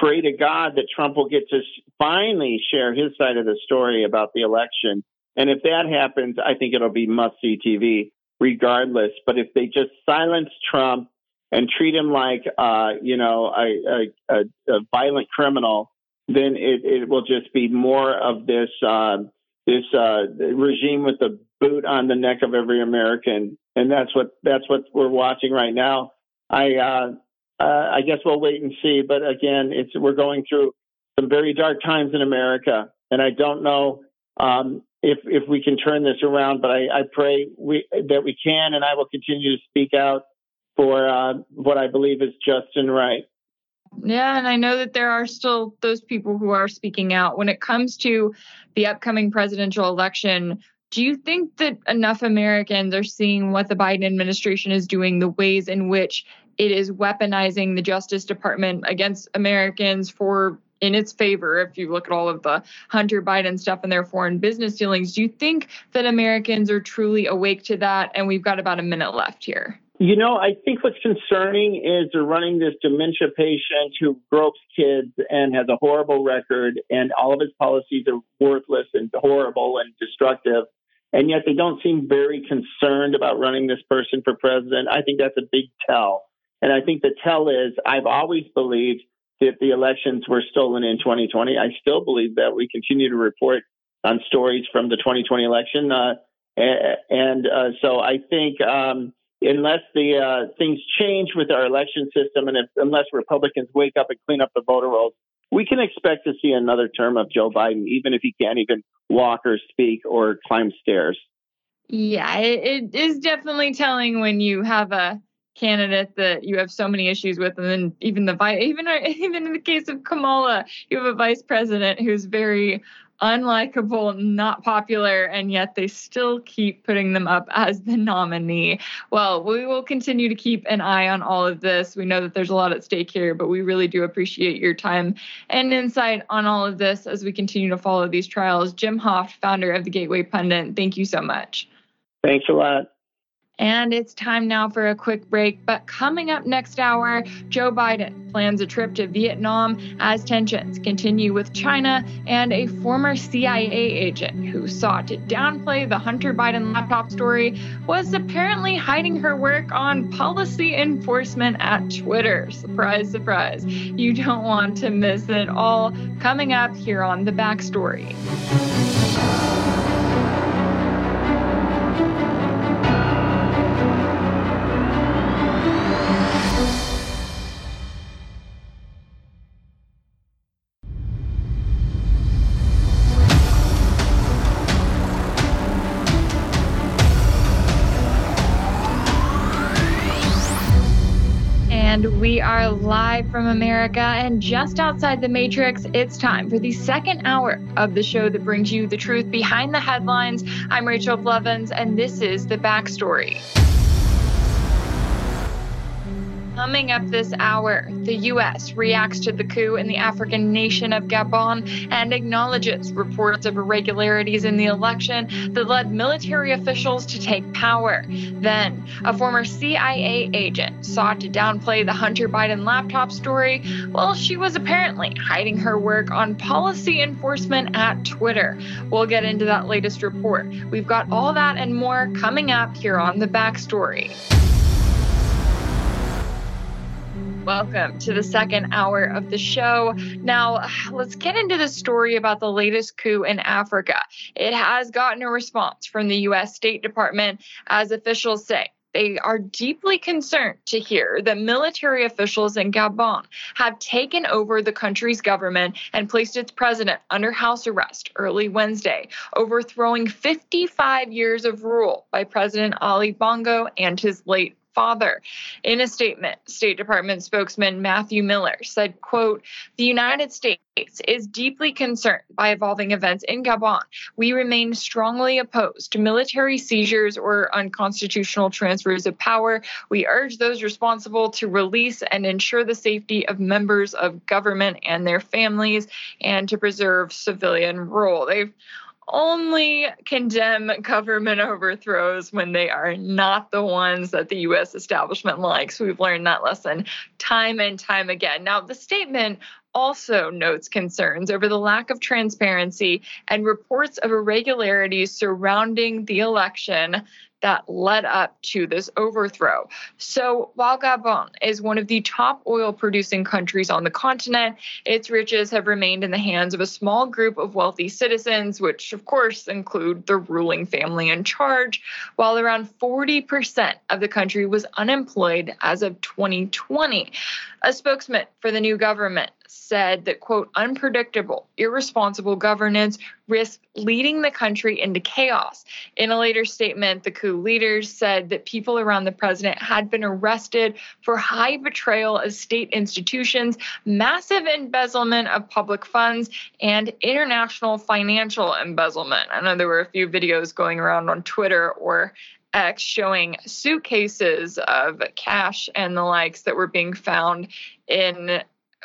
pray to God that Trump will get to finally share his side of the story about the election. And if that happens, I think it'll be must see TV regardless. But if they just silence Trump and treat him like, uh, you know, a, a, a, violent criminal, then it, it will just be more of this uh, this uh, regime with the boot on the neck of every American, and that's what that's what we're watching right now. I uh, uh, I guess we'll wait and see, but again, it's we're going through some very dark times in America, and I don't know um, if if we can turn this around, but I, I pray we, that we can, and I will continue to speak out for uh, what I believe is just and right. Yeah, and I know that there are still those people who are speaking out. When it comes to the upcoming presidential election, do you think that enough Americans are seeing what the Biden administration is doing, the ways in which it is weaponizing the Justice Department against Americans for in its favor if you look at all of the Hunter Biden stuff and their foreign business dealings. Do you think that Americans are truly awake to that? And we've got about a minute left here. You know, I think what's concerning is they're running this dementia patient who gropes kids and has a horrible record, and all of his policies are worthless and horrible and destructive. And yet they don't seem very concerned about running this person for president. I think that's a big tell. And I think the tell is I've always believed that the elections were stolen in 2020. I still believe that. We continue to report on stories from the 2020 election. Uh, and uh, so I think. Um, unless the uh, things change with our election system and if, unless Republicans wake up and clean up the voter rolls, we can expect to see another term of Joe Biden, even if he can't even walk or speak or climb stairs. Yeah, it, is definitely telling when you have a candidate that you have so many issues with, and then even the even even in the case of Kamala, you have a vice president who's very unlikable, not popular, and yet they still keep putting them up as the nominee. Well, we will continue to keep an eye on all of this. We know that there's a lot at stake here, but we really do appreciate your time and insight on all of this as we continue to follow these trials. Jim Hoft, founder of the Gateway Pundit, thank you so much. Thanks a lot. And it's time now for a quick break. But coming up next hour, Joe Biden plans a trip to Vietnam as tensions continue with China and a former CIA agent who sought to downplay the Hunter Biden laptop story was apparently hiding her work on policy enforcement at Twitter. Surprise, surprise. You don't want to miss it all coming up here on The Backstory. We are live from America and just outside the Matrix. It's time for the second hour of the show that brings you the truth behind the headlines. I'm Rachel Blevins, and this is the backstory. Coming up this hour, the U.S. reacts to the coup in the African nation of Gabon and acknowledges reports of irregularities in the election that led military officials to take power. Then, a former CIA agent sought to downplay the Hunter Biden laptop story. while she was apparently hiding her work on policy enforcement at Twitter. We'll get into that latest report. We've got all that and more coming up here on the backstory. Welcome to the second hour of the show. Now, let's get into the story about the latest coup in Africa. It has gotten a response from the U.S. State Department, as officials say. They are deeply concerned to hear that military officials in Gabon have taken over the country's government and placed its president under house arrest early Wednesday, overthrowing 55 years of rule by President Ali Bongo and his late father. In a statement, State Department spokesman Matthew Miller said, quote, the United States is deeply concerned by evolving events in Gabon. We remain strongly opposed to military seizures or unconstitutional transfers of power. We urge those responsible to release and ensure the safety of members of government and their families and to preserve civilian rule. They've only condemn government overthrows when they are not the ones that the US establishment likes. We've learned that lesson time and time again. Now, the statement also notes concerns over the lack of transparency and reports of irregularities surrounding the election that led up to this overthrow. So, while Gabon is one of the top oil producing countries on the continent, its riches have remained in the hands of a small group of wealthy citizens, which of course include the ruling family in charge, while around 40% of the country was unemployed as of 2020. A spokesman for the new government said that, quote, unpredictable, irresponsible governance risked leading the country into chaos. In a later statement, the coup leaders said that people around the president had been arrested for high betrayal of state institutions, massive embezzlement of public funds, and international financial embezzlement. I know there were a few videos going around on Twitter or X showing suitcases of cash and the likes that were being found in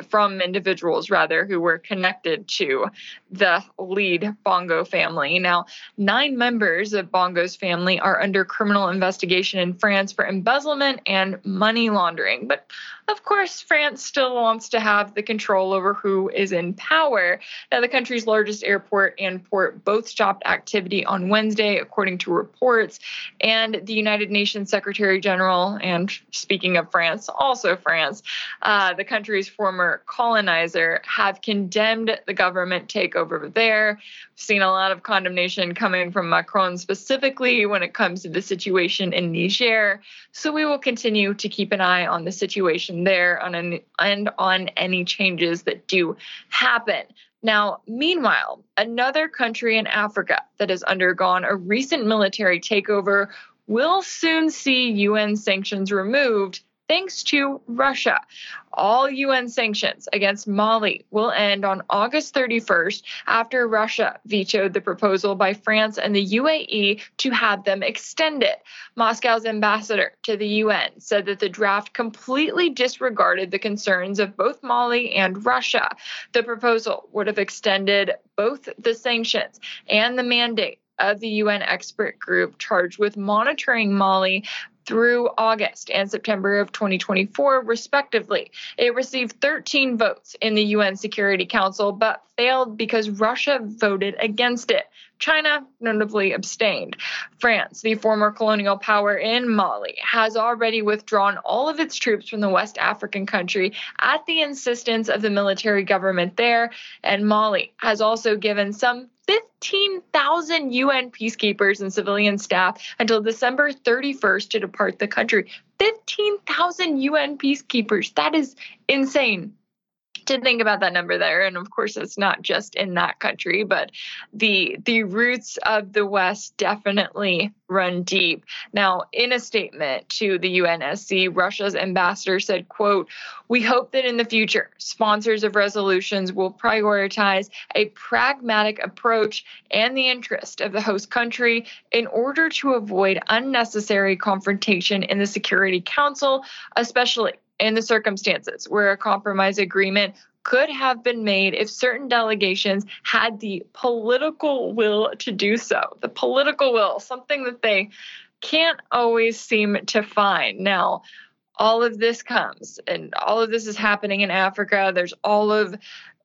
from individuals rather who were connected to the lead Bongo family. Now, nine members of Bongo's family are under criminal investigation in France for embezzlement and money laundering. But of course, France still wants to have the control over who is in power. Now, the country's largest airport and port both stopped activity on Wednesday, according to reports. And the United Nations Secretary General, and speaking of France, also France, uh, the country's former colonizer, have condemned the government takeover there. We've seen a lot of condemnation coming from Macron specifically when it comes to the situation in Niger. So we will continue to keep an eye on the situation there on an, and on any changes that do happen. Now, meanwhile, another country in Africa that has undergone a recent military takeover will soon see UN sanctions removed thanks to Russia. All UN sanctions against Mali will end on August 31st after Russia vetoed the proposal by France and the UAE to have them extended. Moscow's ambassador to the UN said that the draft completely disregarded the concerns of both Mali and Russia. The proposal would have extended both the sanctions and the mandate of the UN expert group charged with monitoring Mali through August and September of 2024, respectively. It received 13 votes in the UN Security Council, but failed because Russia voted against it. China notably abstained. France, the former colonial power in Mali, has already withdrawn all of its troops from the West African country at the insistence of the military government there, and Mali has also given some 15,000 UN peacekeepers and civilian staff until December 31st to depart the country. 15,000 UN peacekeepers. That is insane to think about that number there. And of course it's not just in that country but the the roots of the west definitely run deep. Now in a statement to the UNSC Russia's ambassador said quote we hope that in the future sponsors of resolutions will prioritize a pragmatic approach and the interest of the host country in order to avoid unnecessary confrontation in the Security Council especially in the circumstances where a compromise agreement could have been made if certain delegations had the political will to do so. The political will, something that they can't always seem to find. Now, all of this comes and all of this is happening in Africa. There's all of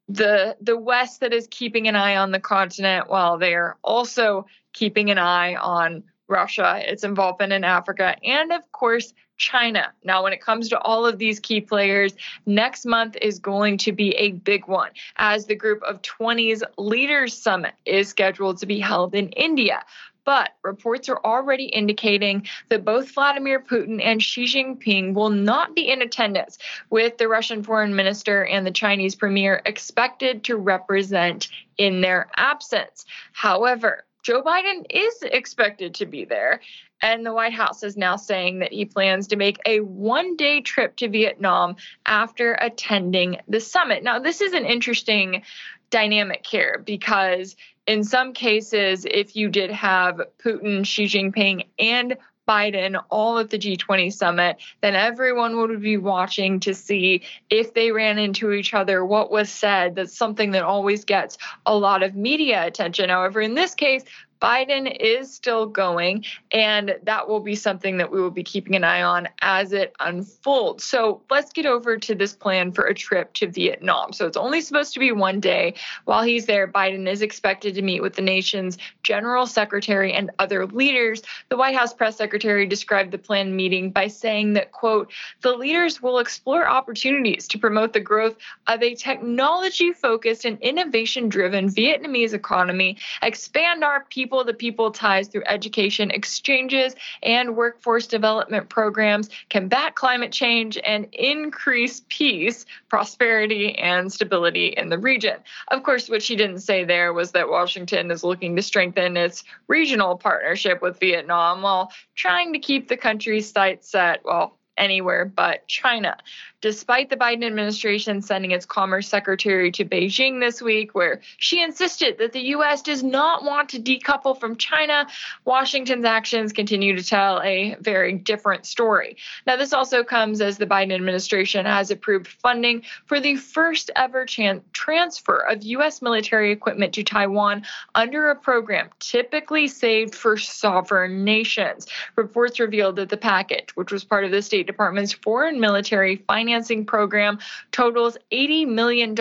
the the west that is keeping an eye on the continent while they're also keeping an eye on Russia, its involvement in Africa, and of course, China. Now, when it comes to all of these key players, next month is going to be a big one as the Group of 20's Leaders Summit is scheduled to be held in India. But reports are already indicating that both Vladimir Putin and Xi Jinping will not be in attendance, with the Russian foreign minister and the Chinese premier expected to represent in their absence. However, Joe Biden is expected to be there. And the White House is now saying that he plans to make a one day trip to Vietnam after attending the summit. Now, this is an interesting dynamic here because in some cases, if you did have Putin, Xi Jinping, and Biden all at the G20 summit, then everyone would be watching to see if they ran into each other, what was said. That's something that always gets a lot of media attention. However, in this case, Biden is still going, and that will be something that we will be keeping an eye on as it unfolds. So let's get over to this plan for a trip to Vietnam. So it's only supposed to be one day. While he's there, Biden is expected to meet with the nation's general secretary and other leaders. The White House press secretary described the planned meeting by saying that, quote, the leaders will explore opportunities to promote the growth of a technology focused and innovation driven Vietnamese economy, expand our people people to people ties through education exchanges and workforce development programs, combat climate change, and increase peace, prosperity, and stability in the region. Of course, what she didn't say there was that Washington is looking to strengthen its regional partnership with Vietnam while trying to keep the country's sights set, well, anywhere but China despite the Biden administration sending its commerce secretary to Beijing this week, where she insisted that the U.S. does not want to decouple from China, Washington's actions continue to tell a very different story. Now, this also comes as the Biden administration has approved funding for the first ever transfer of U.S. military equipment to Taiwan under a program typically saved for sovereign nations. Reports revealed that the package, which was part of the State Department's foreign military finance financing program totals $80 million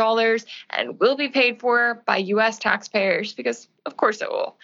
and will be paid for by U.S. taxpayers because, of course, it will.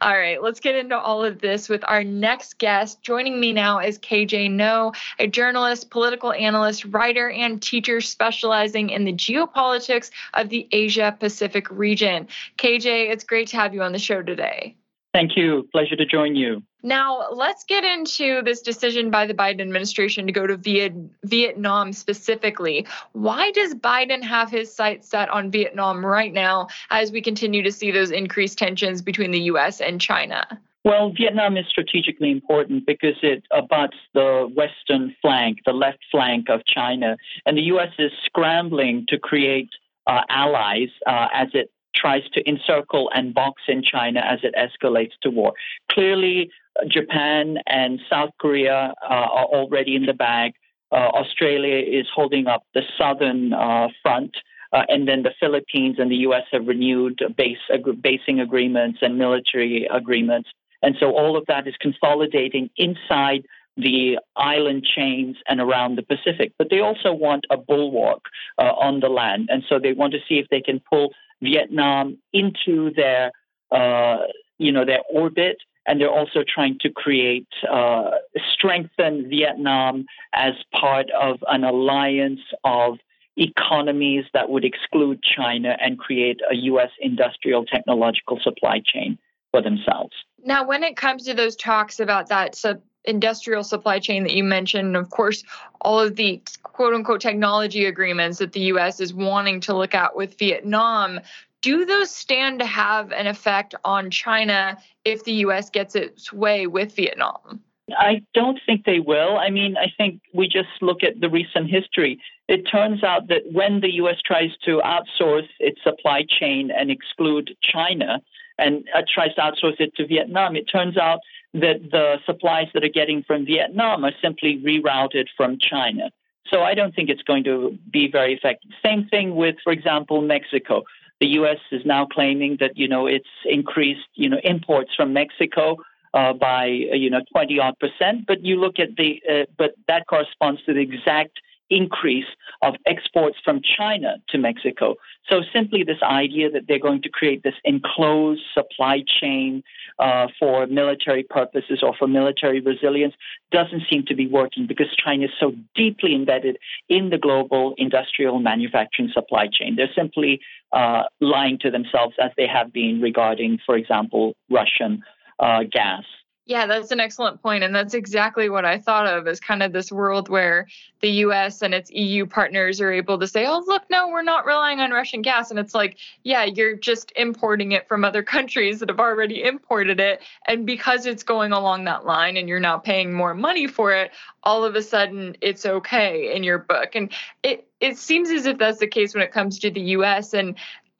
All right, let's get into all of this with our next guest. Joining me now is KJ Noh, a journalist, political analyst, writer, and teacher specializing in the geopolitics of the Asia Pacific region. KJ, it's great to have you on the show today. Thank you. Pleasure to join you. Now, let's get into this decision by the Biden administration to go to Viet- Vietnam specifically. Why does Biden have his sights set on Vietnam right now as we continue to see those increased tensions between the US and China? Well, Vietnam is strategically important because it abuts the western flank, the left flank of China, and the U.S. is scrambling to create uh, allies uh, as it tries to encircle and box in China as it escalates to war. Clearly, Japan and South Korea uh, are already in the bag. Uh, Australia is holding up the southern uh, front. Uh, and then the Philippines and the U.S. have renewed base ag- basing agreements and military agreements. And so all of that is consolidating inside the island chains and around the Pacific. But they also want a bulwark uh, on the land. And so they want to see if they can pull Vietnam into their, uh, you know, their orbit. And they're also trying to create, uh, strengthen Vietnam as part of an alliance of economies that would exclude China and create a U.S. industrial technological supply chain for themselves. Now, when it comes to those talks about that sub- industrial supply chain that you mentioned, of course, all of the quote unquote technology agreements that the US is wanting to look at with Vietnam, do those stand to have an effect on China if the US gets its way with Vietnam? I don't think they will. I mean, I think we just look at the recent history. It turns out that when the US tries to outsource its supply chain and exclude China, and uh, tries to outsource it to Vietnam, it turns out that the supplies that are getting from Vietnam are simply rerouted from China. So I don't think it's going to be very effective. Same thing with, for example, Mexico. The U.S. is now claiming that you know it's increased you know imports from Mexico uh, by you know 20 odd percent, but you look at the uh, but that corresponds to the exact increase of exports from China to Mexico. So simply this idea that they're going to create this enclosed supply chain uh, for military purposes or for military resilience doesn't seem to be working because China is so deeply embedded in the global industrial manufacturing supply chain. They're simply uh, lying to themselves as they have been regarding, for example, Russian uh, gas. Yeah, that's an excellent point. And that's exactly what I thought of as kind of this world where the US and its EU partners are able to say, oh, look, no, we're not relying on Russian gas. And it's like, yeah, you're just importing it from other countries that have already imported it. And because it's going along that line and you're now paying more money for it, all of a sudden it's okay in your book. And it, it seems as if that's the case when it comes to the US. And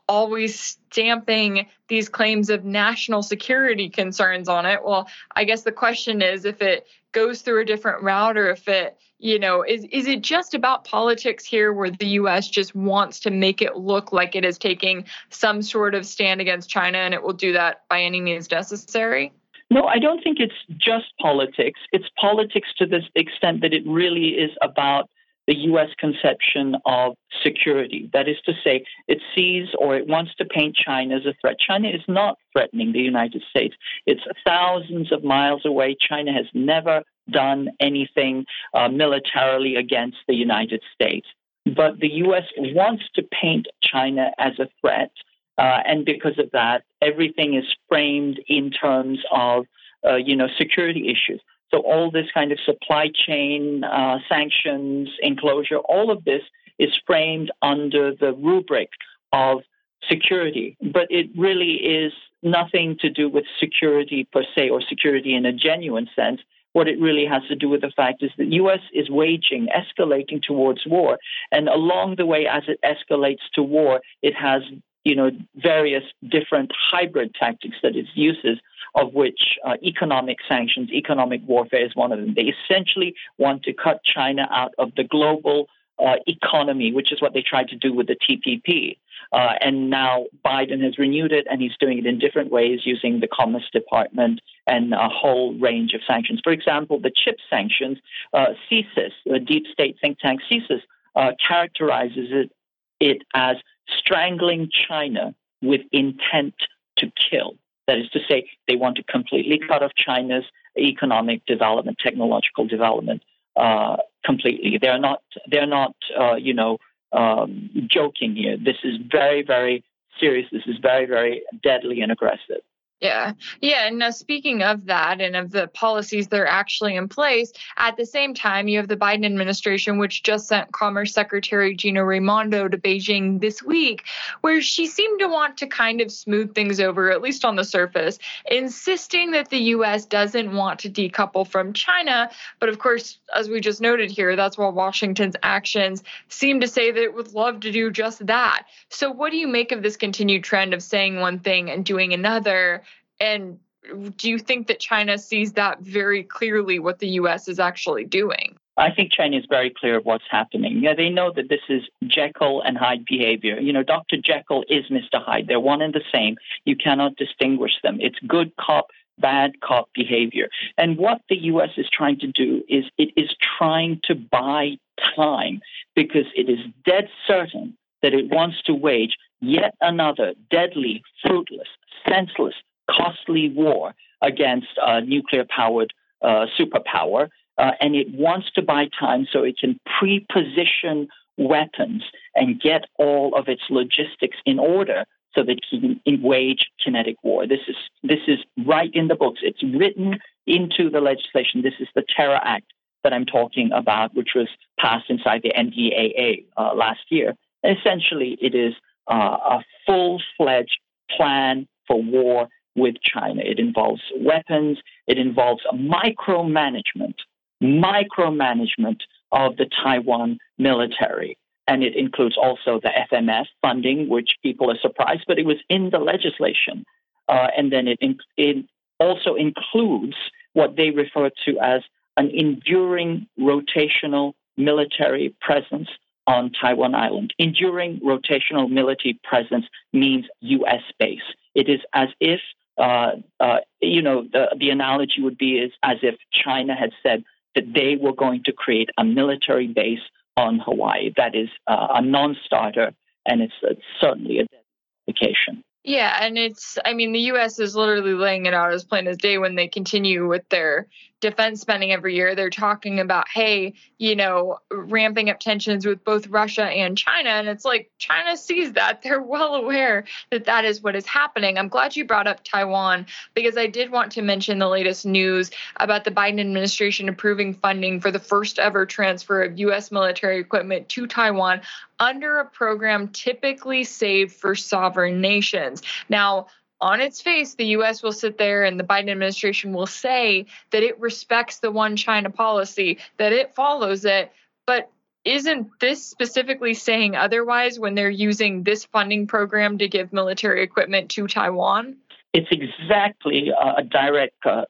always stamping these claims of national security concerns on it. Well, I guess the question is if it goes through a different route or if it, you know, is is it just about politics here where the US just wants to make it look like it is taking some sort of stand against China and it will do that by any means necessary? No, I don't think it's just politics. It's politics to the extent that it really is about the US conception of security. That is to say, it sees or it wants to paint China as a threat. China is not threatening the United States. It's thousands of miles away. China has never done anything uh, militarily against the United States. But the US wants to paint China as a threat. Uh, and because of that, everything is framed in terms of, uh, you know, security issues. So all this kind of supply chain uh, sanctions, enclosure, all of this is framed under the rubric of security, but it really is nothing to do with security per se or security in a genuine sense. What it really has to do with the fact is that U.S. is waging, escalating towards war, and along the way, as it escalates to war, it has you know various different hybrid tactics that it uses of which uh, economic sanctions, economic warfare is one of them. They essentially want to cut China out of the global uh, economy, which is what they tried to do with the TPP. Uh, and now Biden has renewed it, and he's doing it in different ways using the Commerce Department and a whole range of sanctions. For example, the chip sanctions, uh, CSIS, the deep state think tank CSIS, uh, characterizes it, it as strangling China with intent to kill. That is to say, they want to completely cut off China's economic development, technological development uh, completely. They're not. They're not. Uh, you know, um, joking here. This is very, very serious. This is very, very deadly and aggressive. Yeah. Yeah. And now, speaking of that and of the policies that are actually in place, at the same time, you have the Biden administration, which just sent Commerce Secretary Gina Raimondo to Beijing this week, where she seemed to want to kind of smooth things over, at least on the surface, insisting that the U.S. doesn't want to decouple from China. But of course, as we just noted here, that's while Washington's actions seem to say that it would love to do just that. So, what do you make of this continued trend of saying one thing and doing another? And do you think that China sees that very clearly what the US is actually doing? I think China is very clear of what's happening. Yeah, they know that this is Jekyll and Hyde behavior. You know, Dr. Jekyll is Mr. Hyde. They're one and the same. You cannot distinguish them. It's good cop, bad cop behavior. And what the US is trying to do is it is trying to buy time because it is dead certain that it wants to wage yet another deadly, fruitless, senseless, costly war against a nuclear powered uh, superpower. Uh, and it wants to buy time so it can pre position weapons and get all of its logistics in order so that it can wage kinetic war. This is this is right in the books. It's written into the legislation. This is the TERA Act that I'm talking about, which was passed inside the NDAA uh, last year. essentially, it is uh, a full fledged plan for war with China. It involves weapons, it involves micromanagement, micromanagement of the Taiwan military. And it includes also the FMS funding, which people are surprised, but it was in the legislation. Uh, and then it, it also includes what they refer to as an enduring rotational military presence on Taiwan Island. Enduring rotational military presence means U.S. base. It is as if you know, the, the analogy would be is as if China had said that they were going to create a military base on Hawaii. That is uh, a non-starter, and it's, certainly a dedication. Yeah, and it's, I mean, the U.S. is literally laying it out as plain as day when they continue with their defense spending every year. They're talking about, hey, you know, ramping up tensions with both Russia and China. And it's like China sees that. They're well aware that that is what is happening. I'm glad you brought up Taiwan because I did want to mention the latest news about the Biden administration approving funding for the first ever transfer of U.S. military equipment to Taiwan under a program typically saved for sovereign nations. Now, on its face, the US will sit there and the Biden administration will say that it respects the one China policy, that it follows it. But isn't this specifically saying otherwise when they're using this funding program to give military equipment to Taiwan? It's exactly a direct uh,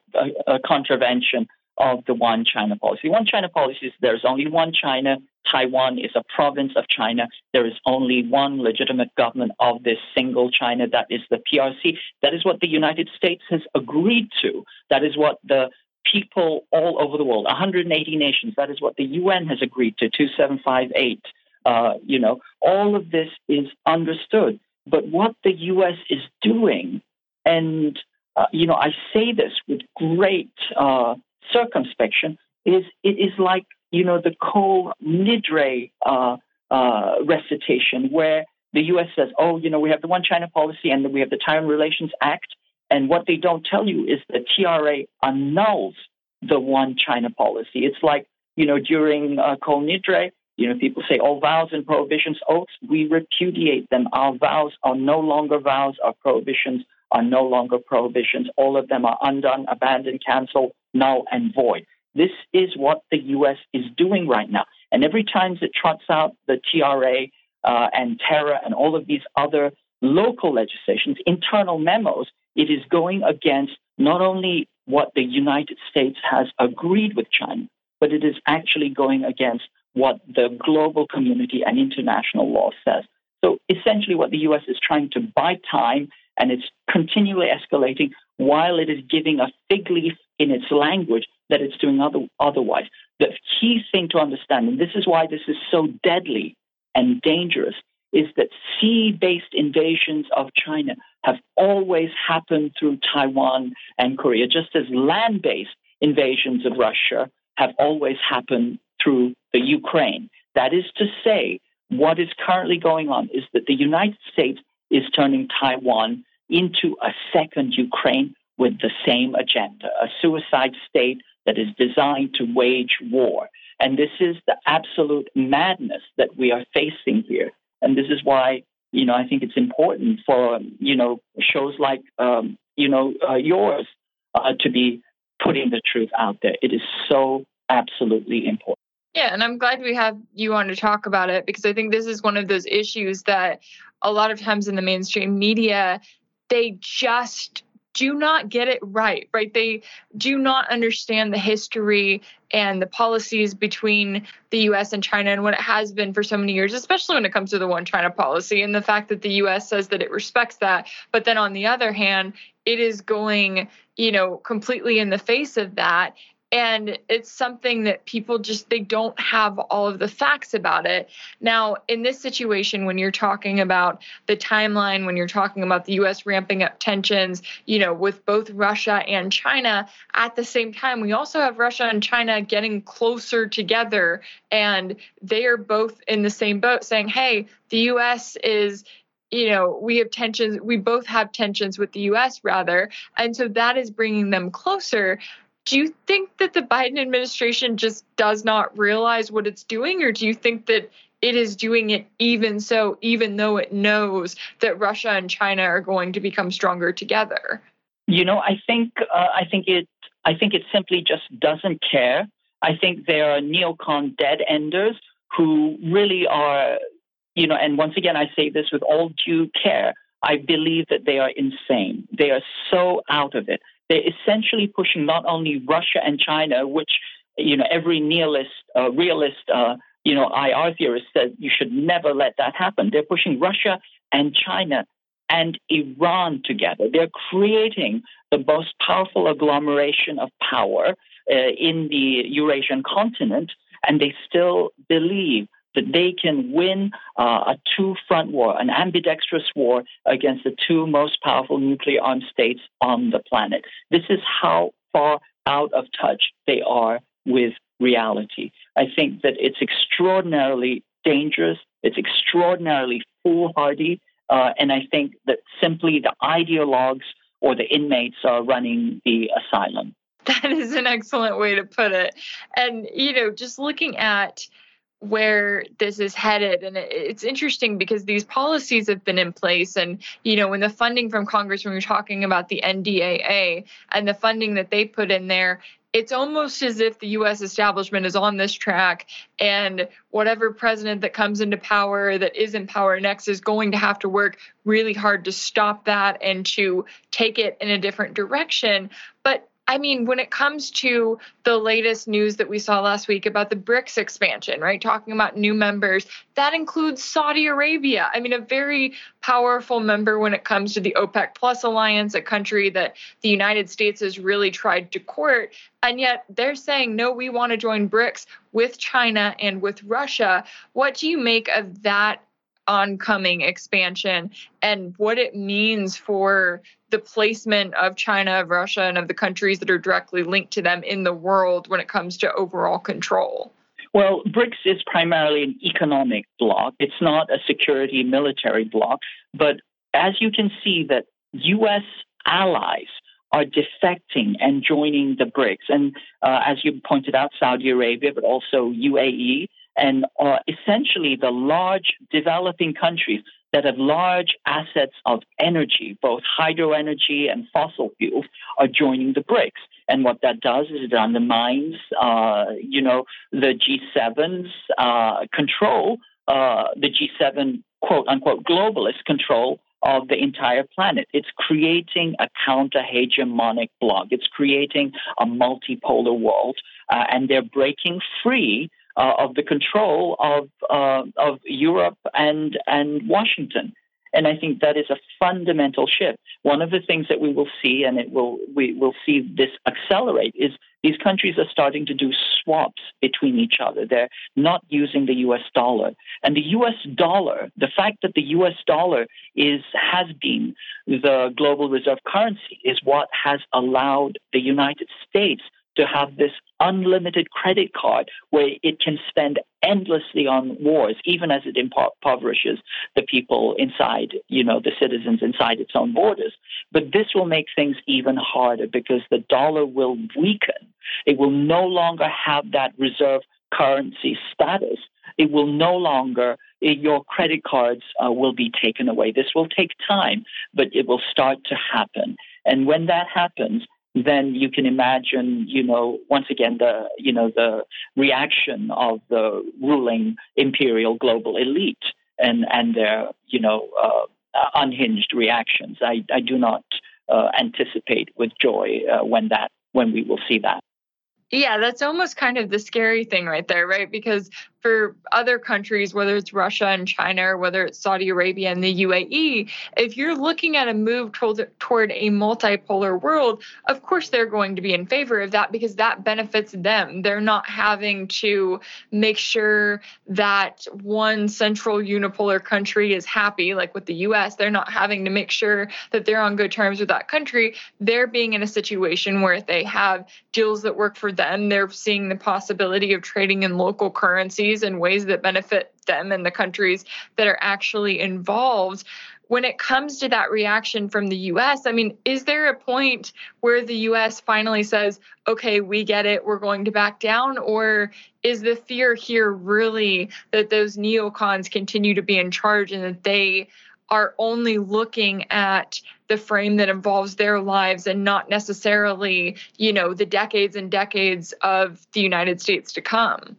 a contravention of the one China policy. One China policy is there's only one China. Taiwan is a province of China. There is only one legitimate government of this single China, that is the PRC. That is what the United States has agreed to. That is what the people all over the world, 180 nations, that is what the UN has agreed to, 2758. Uh, you know, all of this is understood. But what the US is doing, and, uh, you know, I say this with great uh, circumspection, is it is like you know, the Kol Nidre uh, uh, recitation, where the U.S. says, oh, you know, we have the One China policy and we have the Taiwan Relations Act. And what they don't tell you is the TRA annuls the One China policy. It's like, you know, during uh, Kol Nidre, you know, people say, all vows and prohibitions, oaths, we repudiate them. Our vows are no longer vows, our prohibitions are no longer prohibitions. All of them are undone, abandoned, canceled, null, and void. This is what the U.S. is doing right now. And every time it trots out the TRA uh, and TERA and all of these other local legislations, internal memos, it is going against not only what the United States has agreed with China, but it is actually going against what the global community and international law says. So essentially, what the US is trying to buy time and it's continually escalating while it is giving a fig leaf in its language that it's doing other, otherwise. The key thing to understand, and this is why this is so deadly and dangerous, is that sea based invasions of China have always happened through Taiwan and Korea, just as land based invasions of Russia have always happened through the Ukraine. That is to say, what is currently going on is that the United States is turning Taiwan into a second Ukraine with the same agenda, a suicide state that is designed to wage war. And this is the absolute madness that we are facing here. And this is why, you know, I think it's important for, you know, shows like, um, you know, uh, yours uh, to be putting the truth out there. It is so absolutely important. Yeah, and I'm glad we have you on to talk about it because I think this is one of those issues that a lot of times in the mainstream media, they just do not get it right, right? They do not understand the history and the policies between the US and China and what it has been for so many years, especially when it comes to the one China policy and the fact that the US says that it respects that. But then on the other hand, it is going, you know, completely in the face of that and it's something that people just they don't have all of the facts about it. Now in this situation when you're talking about the timeline when you're talking about the US ramping up tensions you know with both Russia and China at the same time we also have Russia and China getting closer together. And they are both in the same boat saying hey the US is you know we have tensions we both have tensions with the US rather. And so that is bringing them closer do you think that the Biden administration just does not realize what it's doing, or do you think that it is doing it even so, even though it knows that Russia and China are going to become stronger together? You know, I think uh, I think it I think it simply just doesn't care. I think there are neocon dead enders who really are, you know, and once again, I say this with all due care. I believe that they are insane. They are so out of it. They're essentially pushing not only Russia and China, which you know every nihilist, uh, realist, uh, you know IR theorist says you should never let that happen. They're pushing Russia and China and Iran together. They're creating the most powerful agglomeration of power uh, in the Eurasian continent, and they still believe that they can win uh, a two front war, an ambidextrous war against the two most powerful nuclear armed states on the planet. This is how far out of touch they are with reality. I think that it's extraordinarily dangerous, it's extraordinarily foolhardy, uh, and I think that simply the ideologues or the inmates are running the asylum. That is an excellent way to put it. And, you know, just looking at where this is headed. And it's interesting because these policies have been in place. And you know when the funding from congress when we're talking about the ndaa and the funding that they put in there it's almost as if the US establishment is on this track and whatever president that comes into power that is in power next is going to have to work really hard to stop that and to take it in a different direction. But I mean, when it comes to the latest news that we saw last week about the BRICS expansion, right? Talking about new members, that includes Saudi Arabia. I mean, a very powerful member when it comes to the OPEC Plus alliance, a country that the United States has really tried to court. And yet they're saying, no, we want to join BRICS with China and with Russia. What do you make of that oncoming expansion and what it means for the placement of China, of Russia, and of the countries that are directly linked to them in the world when it comes to overall control? Well, BRICS is primarily an economic bloc. It's not a security military bloc. But as you can see, that U.S. allies are defecting and joining the BRICS. And uh, as you pointed out, Saudi Arabia, but also UAE, and uh, essentially the large developing countries that have large assets of energy, both hydro energy and fossil fuels, are joining the BRICS. And what that does is it undermines, uh, you know, the G7's uh, control, uh, the G7 quote unquote globalist control of the entire planet. It's creating a counter hegemonic bloc. It's creating a multipolar world, uh, and they're breaking free uh, of the control of uh, of Europe and and Washington. And I think that is a fundamental shift. One of the things that we will see, and it will we will see this accelerate, is these countries are starting to do swaps between each other. They're not using the U.S. dollar, and the U.S. dollar, the fact that the U.S. dollar is has been the global reserve currency, is what has allowed the United States to have this unlimited credit card where it can spend endlessly on wars, even as it impoverishes the people inside, you know, the citizens inside its own borders. But this will make things even harder because the dollar will weaken. It will no longer have that reserve currency status. It will no longer, your credit cards uh, will be taken away. This will take time, but it will start to happen. And when that happens, then you can imagine, you know, once again, the, you know, the reaction of the ruling imperial global elite and, and their, you know, uh, unhinged reactions. I, I do not uh, anticipate with joy uh, when that, when we will see that. Yeah, that's almost kind of the scary thing right there, right? Because for other countries, whether it's Russia and China or whether it's Saudi Arabia and the UAE, if you're looking at a move toward, toward a multipolar world, of course they're going to be in favor of that because that benefits them. They're not having to make sure that one central unipolar country is happy, like with the US. They're not having to make sure that they're on good terms with that country. They're being in a situation where they have deals that work for them. They're seeing the possibility of trading in local currencies in ways that benefit them and the countries that are actually involved when it comes to that reaction from the US, I mean, is there a point where the US finally says, okay, we get it, we're going to back down? Or is the fear here really that those neocons continue to be in charge and that they are only looking at the frame that involves their lives and not necessarily, you know, the decades and decades of the United States to come?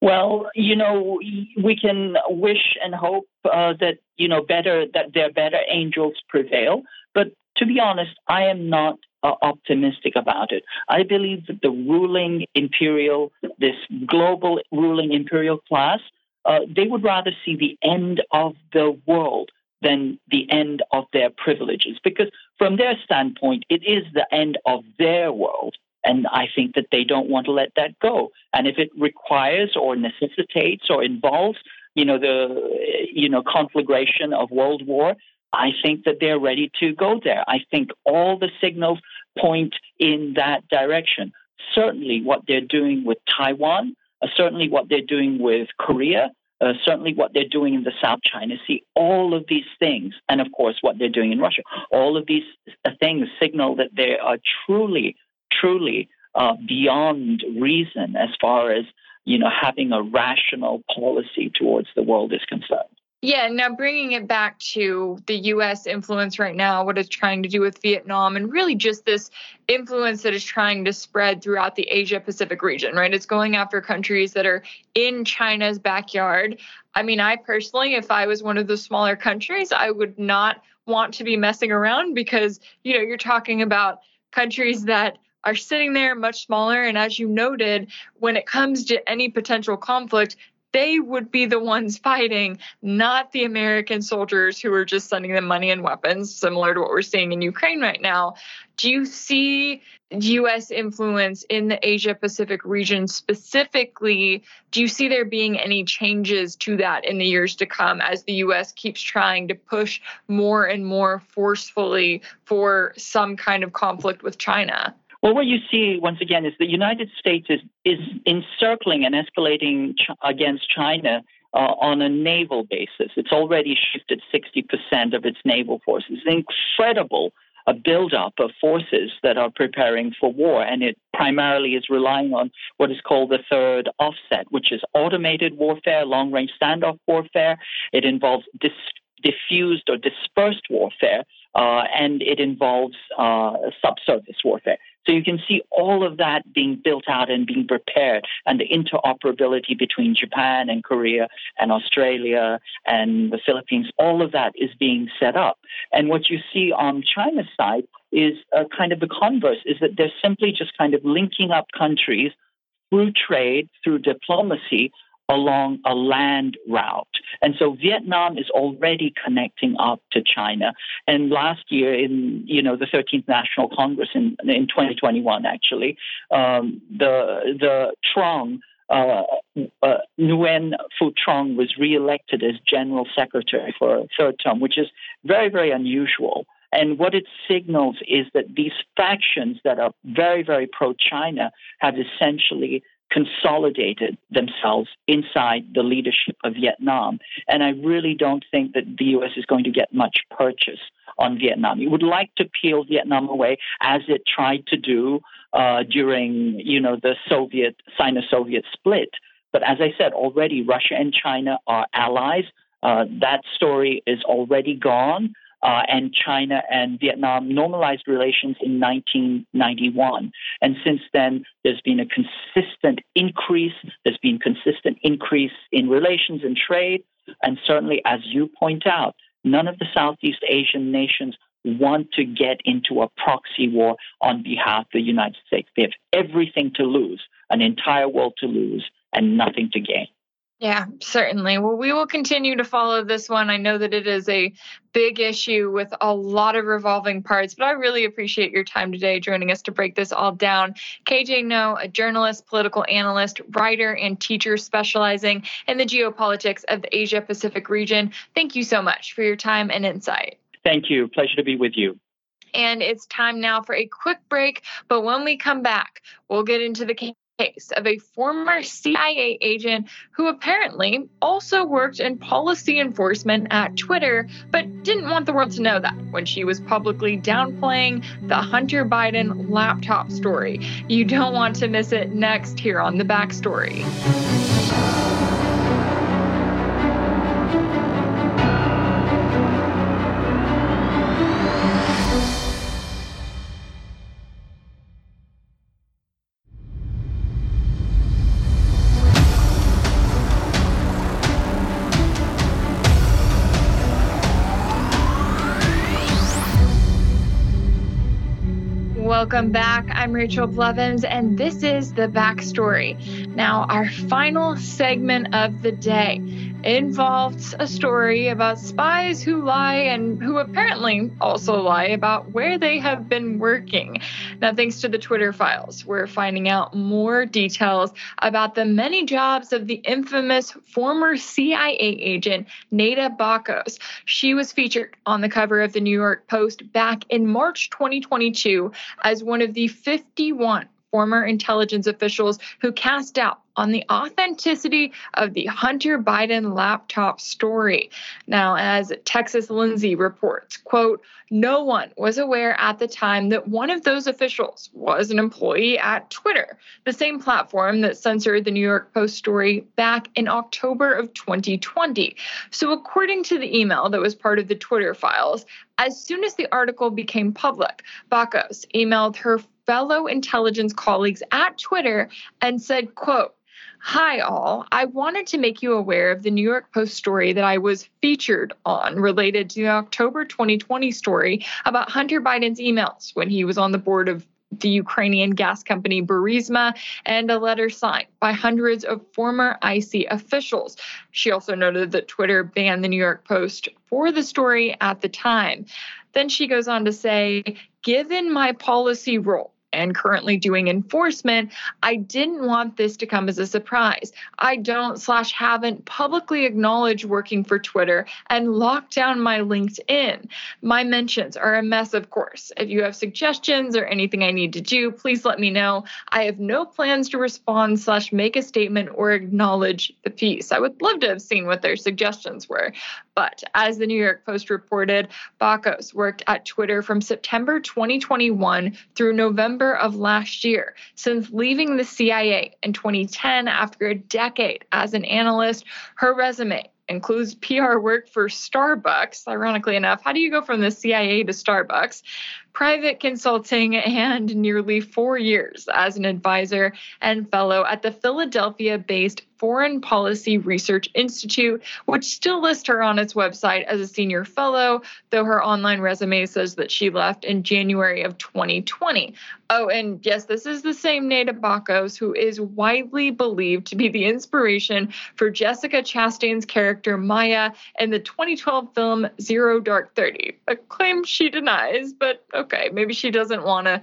Well, you know, we can wish and hope uh, that you know better that their better angels prevail. But to be honest, I am not uh, optimistic about it. I believe that the ruling imperial, this global ruling imperial class, uh, they would rather see the end of the world than the end of their privileges, because from their standpoint, it is the end of their world. And I think that they don't want to let that go. And if it requires or necessitates or involves, you know, the you know conflagration of world war, I think that they're ready to go there. I think all the signals point in that direction. Certainly, what they're doing with Taiwan, uh, certainly what they're doing with Korea, uh, certainly what they're doing in the South China Sea, all of these things, and of course what they're doing in Russia, all of these uh, things signal that they are truly truly uh, beyond reason as far as you know having a rational policy towards the world is concerned. Yeah, now bringing it back to the US influence right now, what it's trying to do with Vietnam, and really just this influence that is trying to spread throughout the Asia Pacific region, right? It's going after countries that are in China's backyard. I mean, I personally, if I was one of the smaller countries, I would not want to be messing around because, you know, you're talking about countries that are sitting there much smaller. And as you noted, when it comes to any potential conflict, they would be the ones fighting, not the American soldiers who are just sending them money and weapons, similar to what we're seeing in Ukraine right now. Do you see US influence in the Asia Pacific region specifically? Do you see there being any changes to that in the years to come as the US keeps trying to push more and more forcefully for some kind of conflict with China? Well, what you see once again is the United States is is encircling and escalating ch- against China uh, on a naval basis. It's already shifted 60% of its naval forces. It's incredible a buildup of forces that are preparing for war, and it primarily is relying on what is called the third offset, which is automated warfare, long range standoff warfare. It involves dis- diffused or dispersed warfare, uh, and it involves uh, subsurface warfare. So you can see all of that being built out and being prepared, and the interoperability between Japan and Korea and Australia and the Philippines, all of that is being set up. And what you see on China's side is kind of the converse, is that they're simply just kind of linking up countries through trade, through diplomacy, along a land route. And so Vietnam is already connecting up to China. And last year, in you know the 13th National Congress in in 2021, actually, um, the the Trong. Uh, uh, Nguyen Phu Trong was reelected as general secretary for a third term, which is very, very unusual. And what it signals is that these factions that are very, very pro China have essentially consolidated themselves inside the leadership of Vietnam. And I really don't think that the US is going to get much purchase on Vietnam. It would like to peel Vietnam away as it tried to do uh, during, you know, the Soviet Sino-Soviet split. But as I said already, Russia and China are allies. Uh, that story is already gone uh, and China and Vietnam normalized relations in 1991. And since then, there's been a consistent increase. There's been consistent increase in relations and trade. And certainly, as you point out, none of the Southeast Asian nations want to get into a proxy war on behalf of the United States. They have everything to lose, an entire world to lose, and nothing to gain. Yeah, certainly. Well, we will continue to follow this one. I know that it is a big issue with a lot of revolving parts, but I really appreciate your time today joining us to break this all down. KJ Noh, a journalist, political analyst, writer, and teacher specializing in the geopolitics of the Asia Pacific region. Thank you so much for your time and insight. Thank you. Pleasure to be with you. And it's time now for a quick break. But when we come back, we'll get into the case of a former CIA agent who apparently also worked in policy enforcement at Twitter, but didn't want the world to know that when she was publicly downplaying the Hunter Biden laptop story. You don't want to miss it next here on The Backstory. Welcome back. I'm Rachel Blevins, and this is the backstory. Now, our final segment of the day involves a story about spies who lie and who apparently also lie about where they have been working. Now, thanks to the Twitter files, we're finding out more details about the many jobs of the infamous former CIA agent Neda Bakos. She was featured on the cover of the New York Post back in March 2022 as one of the 51 former intelligence officials who cast doubt on the authenticity of the Hunter Biden laptop story. Now, as Texas Lindsay reports, quote, no one was aware at the time that one of those officials was an employee at Twitter, the same platform that censored the New York Post story back in October of 2020. So, according to the email that was part of the Twitter files, as soon as the article became public, Bakos emailed her fellow intelligence colleagues at Twitter and said, quote, Hi, all. I wanted to make you aware of the New York Post story that I was featured on related to the October 2020 story about Hunter Biden's emails when he was on the board of the Ukrainian gas company Burisma and a letter signed by hundreds of former IC officials. She also noted that Twitter banned the New York Post for the story at the time. Then she goes on to say, given my policy role and currently doing enforcement, I didn't want this to come as a surprise. I don't slash haven't publicly acknowledged working for Twitter and locked down my LinkedIn. My mentions are a mess, of course. If you have suggestions or anything I need to do, please let me know. I have no plans to respond slash make a statement or acknowledge the piece. I would love to have seen what their suggestions were. But as the New York Post reported, Bakos worked at Twitter from September 2021 through November of last year. Since leaving the CIA in 2010 after a decade as an analyst, her resume includes PR work for Starbucks. Ironically enough, how do you go from the CIA to Starbucks? Private consulting and nearly four years as an advisor and fellow at the Philadelphia based Foreign Policy Research Institute, which still lists her on its website as a senior fellow, though her online resume says that she left in January of 2020. Oh, and yes, this is the same Neda Bakos who is widely believed to be the inspiration for Jessica Chastain's character Maya in the 2012 film Zero Dark Thirty, a claim she denies, but okay, maybe she doesn't want to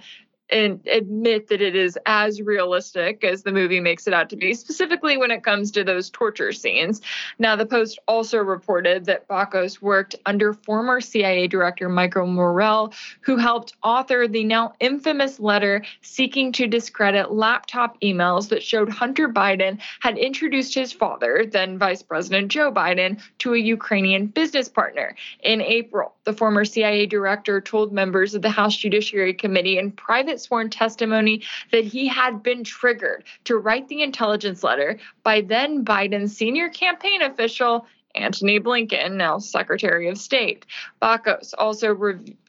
and admit that it is as realistic as the movie makes it out to be, specifically when it comes to those torture scenes. Now, the Post also reported that Bakos worked under former CIA Director Michael Morrell, who helped author the now infamous letter seeking to discredit laptop emails that showed Hunter Biden had introduced his father, then Vice President Joe Biden, to a Ukrainian business partner. In April, the former CIA director told members of the House Judiciary Committee in private sworn testimony that he had been triggered to write the intelligence letter by then Biden's senior campaign official Antony Blinken, now Secretary of State. Bakos also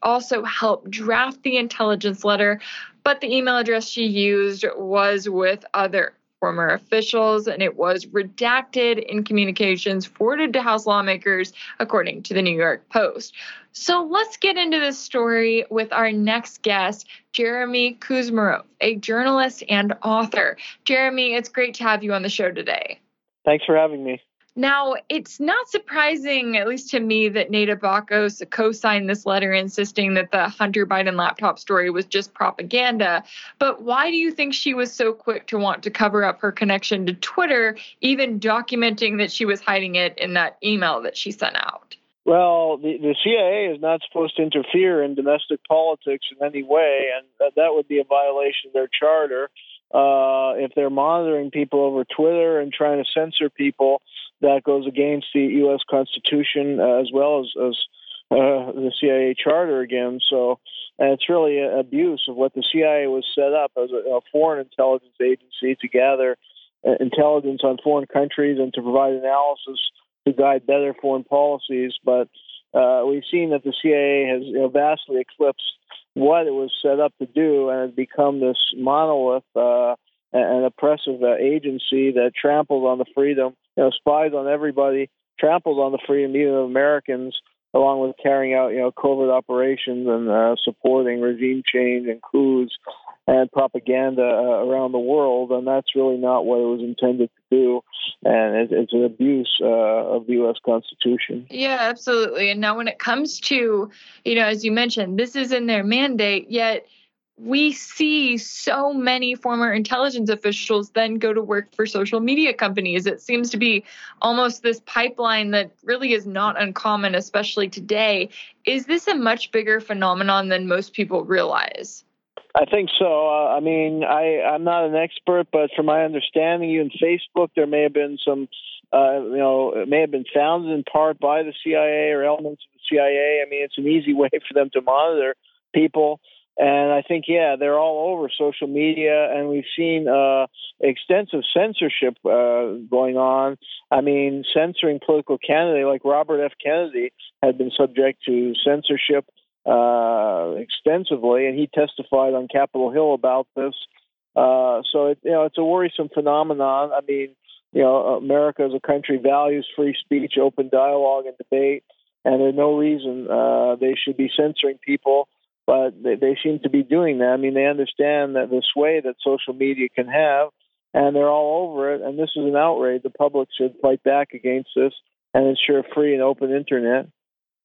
also helped draft the intelligence letter, but the email address she used was with other former officials, and it was redacted in communications forwarded to House lawmakers, according to the New York Post. So let's get into this story with our next guest, Jeremy Kuzmarov, a journalist and author. Jeremy, it's great to have you on the show today. Thanks for having me. Now, it's not surprising, at least to me, that Neda Bakos co signed this letter insisting that the Hunter Biden laptop story was just propaganda. But why do you think she was so quick to want to cover up her connection to Twitter, even documenting that she was hiding it in that email that she sent out? Well, the, the CIA is not supposed to interfere in domestic politics in any way, and that would be a violation of their charter. Uh, if they're monitoring people over Twitter and trying to censor people, that goes against the U.S. Constitution uh, as well as, as uh, the CIA charter again. So it's really an abuse of what the CIA was set up as a, a foreign intelligence agency to gather uh, intelligence on foreign countries and to provide analysis to guide better foreign policies. But uh, we've seen that the CIA has you know, vastly eclipsed what it was set up to do and become this monolith uh, an oppressive uh, agency that trampled on the freedom, you know, spies on everybody, trampled on the freedom even of Americans, along with carrying out, you know, covert operations and uh, supporting regime change and coups and propaganda uh, around the world. And that's really not what it was intended to do. And it, it's an abuse uh, of the U.S. Constitution. Yeah, absolutely. And now, when it comes to, you know, as you mentioned, this is in their mandate, yet we see so many former intelligence officials then go to work for social media companies. It seems to be almost this pipeline that really is not uncommon, especially today. Is this a much bigger phenomenon than most people realize? I think so. Uh, I mean, I, I'm not an expert, but from my understanding, even Facebook, there may have been some, uh, you know, it may have been founded in part by the CIA or elements of the CIA. I mean, it's an easy way for them to monitor people. And I think, yeah, they're all over social media, and we've seen uh, extensive censorship uh, going on. I mean, censoring political candidates like Robert F. Kennedy had been subject to censorship uh, extensively, and he testified on Capitol Hill about this. Uh, so, it, you know, it's a worrisome phenomenon. I mean, you know, America as a country values free speech, open dialogue, and debate, and there's no reason uh, they should be censoring people but they, they seem to be doing that. I mean, they understand that the sway that social media can have, and they're all over it. And this is an outrage. The public should fight back against this and ensure free and open internet.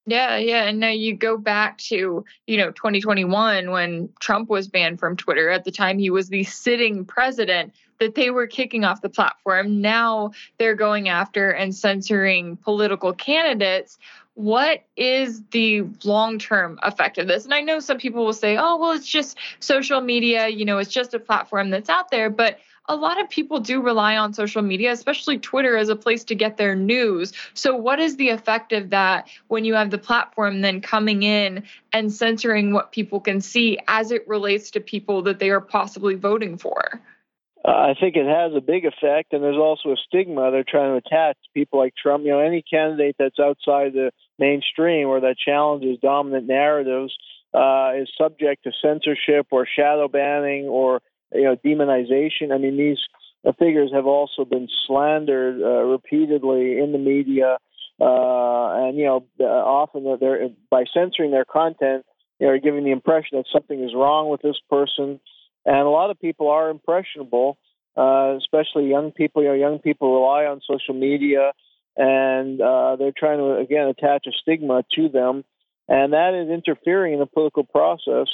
Yeah, yeah. And now you go back to, you know, 2021 when Trump was banned from Twitter. At the time, he was the sitting president that they were kicking off the platform. Now they're going after and censoring political candidates what is the long term effect of this? And I know some people will say, oh, well, it's just social media, you know, it's just a platform that's out there. But a lot of people do rely on social media, especially Twitter, as a place to get their news. So, what is the effect of that when you have the platform then coming in and censoring what people can see as it relates to people that they are possibly voting for? Uh, I think it has a big effect, and there's also a stigma they're trying to attach to people like Trump. You know, any candidate that's outside the mainstream or that challenges dominant narratives uh, is subject to censorship or shadow banning or you know demonization. I mean, these uh, figures have also been slandered uh, repeatedly in the media, uh, and you know uh, often they're by censoring their content, know, giving the impression that something is wrong with this person and a lot of people are impressionable, uh, especially young people. You know, young people rely on social media, and uh, they're trying to again attach a stigma to them, and that is interfering in the political process.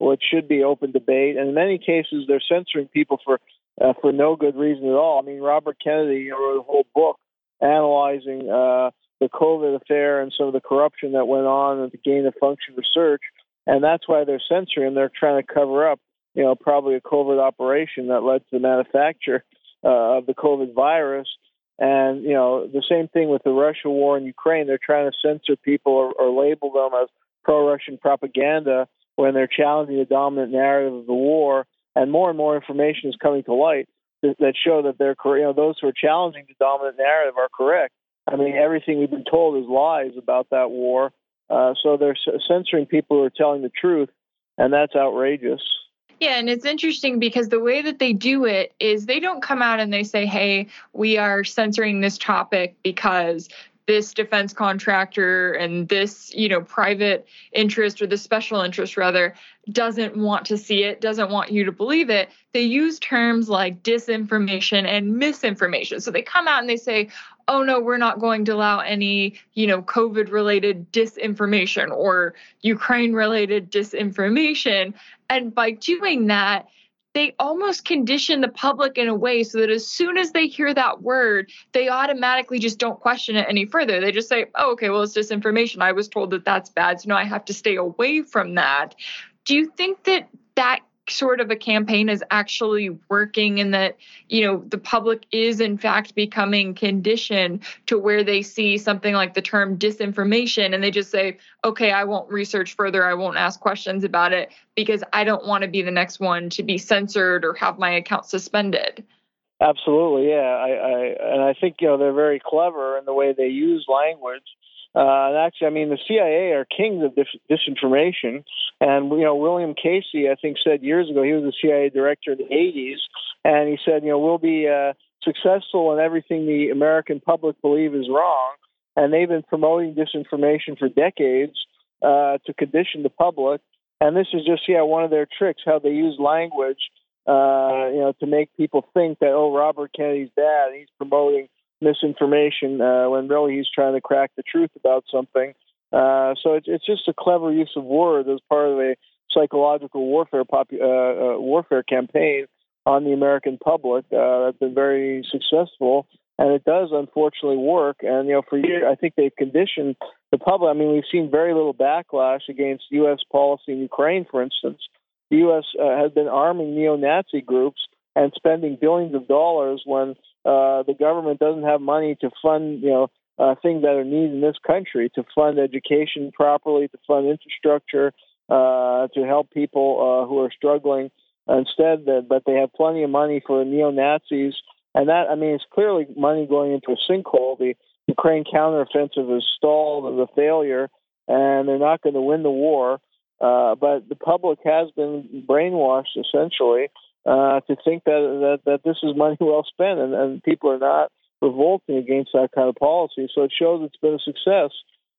Uh, what should be open debate. And in many cases, they're censoring people for uh, for no good reason at all. I mean, Robert Kennedy wrote a whole book analyzing uh, the COVID affair and some of the corruption that went on at the gain of function research, and that's why they're censoring. They're trying to cover up, you know, probably a covert operation that led to the manufacture uh, of the COVID virus. And you know, the same thing with the Russia war in Ukraine. They're trying to censor people or, or label them as pro-Russian propaganda when they're challenging the dominant narrative of the war. And more and more information is coming to light that, that show that they're you know those who are challenging the dominant narrative are correct. I mean, everything we've been told is lies about that war. Uh, so they're censoring people who are telling the truth, and that's outrageous. Yeah, and it's interesting because the way that they do it is they don't come out and they say, hey, we are censoring this topic because this defense contractor and this you know private interest or the special interest rather doesn't want to see it doesn't want you to believe it they use terms like disinformation and misinformation. So they come out and they say oh no we're not going to allow any you know covid related disinformation or ukraine related disinformation. And by doing that they almost condition the public in a way so that as soon as they hear that word, they automatically just don't question it any further. They just say, oh, okay, well, it's disinformation. I was told that that's bad. So now I have to stay away from that. Do you think that that sort of a campaign is actually working and that you know the public is in fact becoming conditioned to where they see something like the term disinformation and they just say okay i won't research further i won't ask questions about it because i don't want to be the next one to be censored or have my account suspended. Absolutely yeah i, I and i think you know they're very clever in the way they use language uh, actually, I mean, the CIA are kings of dis- disinformation. And, you know, William Casey, I think, said years ago, he was the CIA director in the 80s, and he said, you know, we'll be uh, successful in everything the American public believe is wrong. And they've been promoting disinformation for decades uh, to condition the public. And this is just, yeah, one of their tricks, how they use language, uh, you know, to make people think that, oh, Robert Kennedy's bad. He's promoting misinformation uh, when really he's trying to crack the truth about something. Uh, so it's it's just a clever use of words as part of a psychological warfare popu- uh, uh, warfare campaign on the American public uh, that's been very successful, and it does unfortunately work. And you know, for years, I think they've conditioned the public. I mean, we've seen very little backlash against U.S. policy in Ukraine, for instance. The U.S. Uh, has been arming neo-Nazi groups and spending billions of dollars when uh, the government doesn't have money to fund, you know, uh, things that are needed in this country, to fund education properly, to fund infrastructure, uh, to help people uh, who are struggling. Instead, that, but they have plenty of money for neo Nazis, and that I mean, it's clearly money going into a sinkhole. The Ukraine counteroffensive is stalled as a failure, and they're not going to win the war. Uh, but the public has been brainwashed essentially uh, to think that, that that this is money well spent, and, and people are not revolting against that kind of policy. So it shows it's been a success.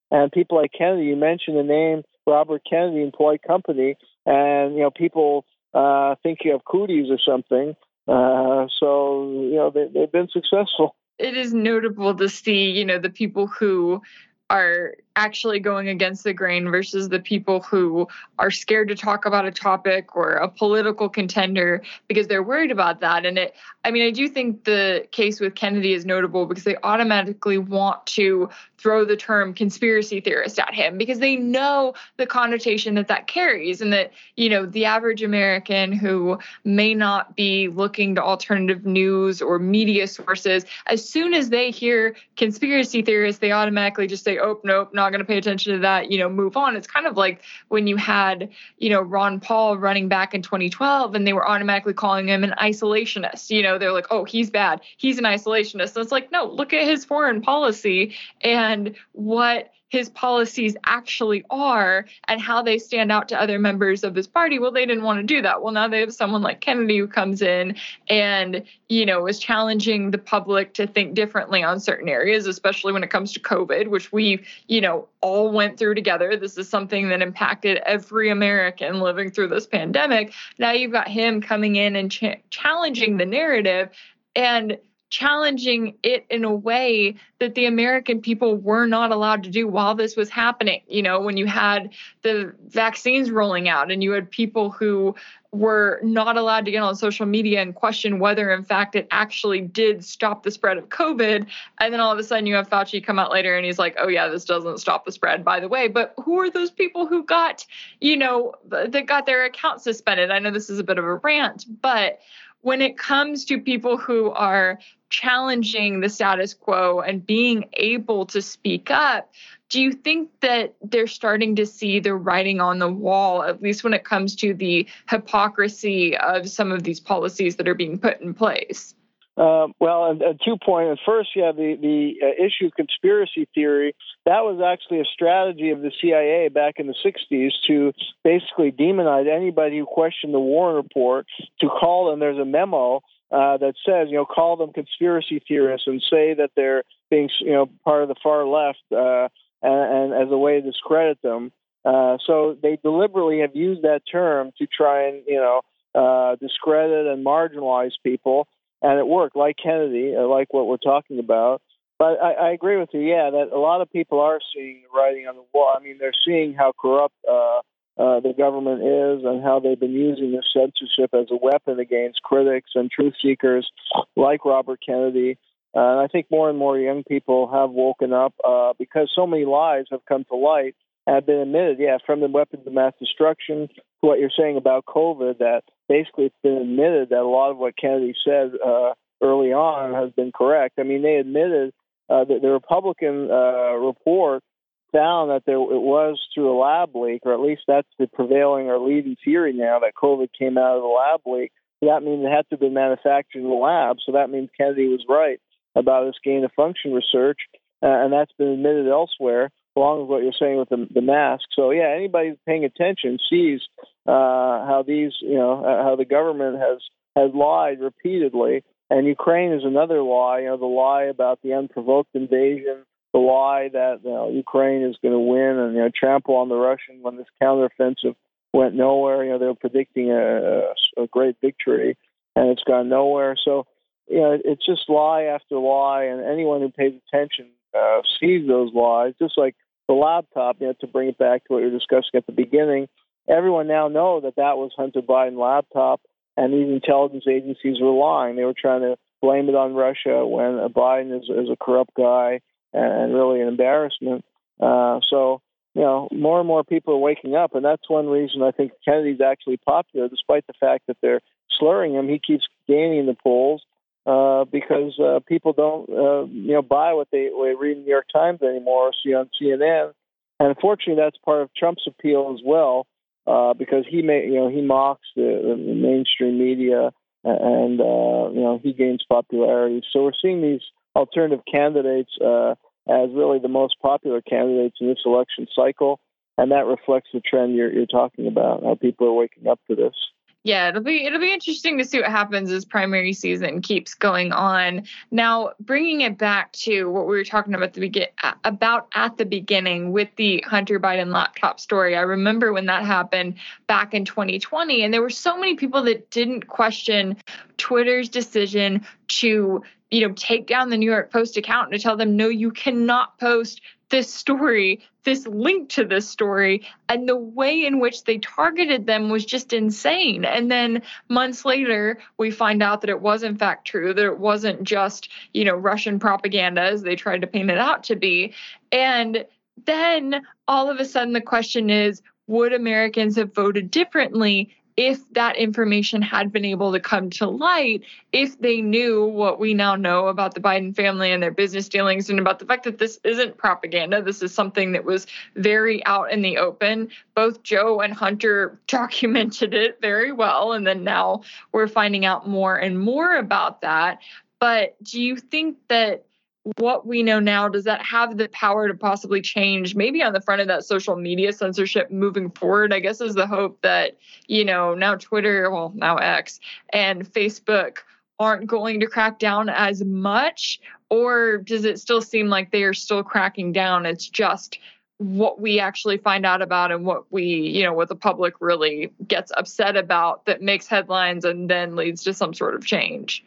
And people like Kennedy, you mentioned the name Robert Kennedy polite company, and you know people uh, think you have cooties or something. Uh, so you know they, they've been successful. It is notable to see, you know, the people who are actually going against the grain versus the people who are scared to talk about a topic or a political contender because they're worried about that. And it i mean i do think the case with kennedy is notable because they automatically want to throw the term conspiracy theorist at him because they know the connotation that that carries and that you know the average american who may not be looking to alternative news or media sources as soon as they hear conspiracy theorists they automatically just say oh nope not going to pay attention to that, you know, move on. It's kind of like when you had, you know, Ron Paul running back in 2012 and they were automatically calling him an isolationist. You know, they're like, oh, he's bad. He's an isolationist. So it's like, no, look at his foreign policy and what his policies actually are and how they stand out to other members of his party. Well, they didn't want to do that. Well, now they have someone like Kennedy who comes in and, you know, is challenging the public to think differently on certain areas, especially when it comes to COVID, which we, you know, all went through together. This is something that impacted every American living through this pandemic. Now you've got him coming in and ch- challenging the narrative. And challenging it in a way that the American people were not allowed to do while this was happening. You know, when you had the vaccines rolling out and you had people who were not allowed to get on social media and question whether, in fact, it actually did stop the spread of COVID. And then all of a sudden, you have Fauci come out later and he's like, oh, yeah, this doesn't stop the spread, by the way. But who are those people who got, you know, that got their account suspended? I know this is a bit of a rant, but when it comes to people who are challenging the status quo and being able to speak up, do you think that they're starting to see the writing on the wall, at least when it comes to the hypocrisy of some of these policies that are being put in place? Uh, well, and, and two points. First, yeah, the the uh, issue of conspiracy theory that was actually a strategy of the CIA back in the '60s to basically demonize anybody who questioned the Warren Report. To call them, there's a memo uh, that says, you know, call them conspiracy theorists and say that they're being, you know, part of the far left, uh, and, and, as a way to discredit them. Uh, so they deliberately have used that term to try and, you know, uh, discredit and marginalize people, and it worked. Like Kennedy, uh, like what we're talking about. But I, I agree with you, yeah, that a lot of people are seeing the writing on the wall. I mean, they're seeing how corrupt uh, uh, the government is and how they've been using this censorship as a weapon against critics and truth seekers like Robert Kennedy. Uh, and I think more and more young people have woken up uh, because so many lies have come to light have been admitted. Yeah, from the weapons of mass destruction to what you're saying about COVID, that basically it's been admitted that a lot of what Kennedy said uh, early on has been correct. I mean, they admitted uh, that the Republican uh, report found that there it was through a lab leak, or at least that's the prevailing or leading theory now that COVID came out of the lab leak. That means it had to have been manufactured in the lab. So that means Kennedy was right about his gain of function research, uh, and that's been admitted elsewhere, along with what you're saying with the, the mask. So yeah, anybody paying attention sees uh, how these, you know, uh, how the government has has lied repeatedly. And Ukraine is another lie. You know, the lie about the unprovoked invasion the lie that you know, Ukraine is going to win and you know trample on the Russian when this counteroffensive went nowhere. You know they were predicting a, a great victory, and it's gone nowhere. So you know it's just lie after lie, and anyone who pays attention uh, sees those lies. Just like the laptop, you know, to bring it back to what you were discussing at the beginning, everyone now know that that was Hunter Biden laptop, and these intelligence agencies were lying. They were trying to blame it on Russia when Biden is, is a corrupt guy and really an embarrassment. Uh, so, you know, more and more people are waking up, and that's one reason I think Kennedy's actually popular, despite the fact that they're slurring him. He keeps gaining the polls uh, because uh, people don't, uh, you know, buy what they, what they read in the New York Times anymore or see on CNN. And unfortunately, that's part of Trump's appeal as well, uh, because he may, you know, he mocks the, the mainstream media, and uh, you know, he gains popularity. So we're seeing these alternative candidates uh, as really the most popular candidates in this election cycle, and that reflects the trend you're, you're talking about. How people are waking up to this. Yeah, it'll be it'll be interesting to see what happens as primary season keeps going on. Now, bringing it back to what we were talking about the begin about at the beginning with the Hunter Biden laptop story. I remember when that happened back in 2020 and there were so many people that didn't question Twitter's decision to you know, take down the New York Post account and to tell them, no, you cannot post this story, this link to this story. And the way in which they targeted them was just insane. And then months later, we find out that it was in fact true, that it wasn't just, you know, Russian propaganda as they tried to paint it out to be. And then all of a sudden, the question is, would Americans have voted differently if that information had been able to come to light, if they knew what we now know about the Biden family and their business dealings, and about the fact that this isn't propaganda, this is something that was very out in the open. Both Joe and Hunter documented it very well, and then now we're finding out more and more about that. But do you think that what we know now does that have the power to possibly change maybe on the front of that social media censorship moving forward i guess is the hope that you know now twitter well now x and facebook aren't going to crack down as much? Or does it still seem like they are still cracking down? It's just what we actually find out about and what we you know what the public really gets upset about that makes headlines and then leads to some sort of change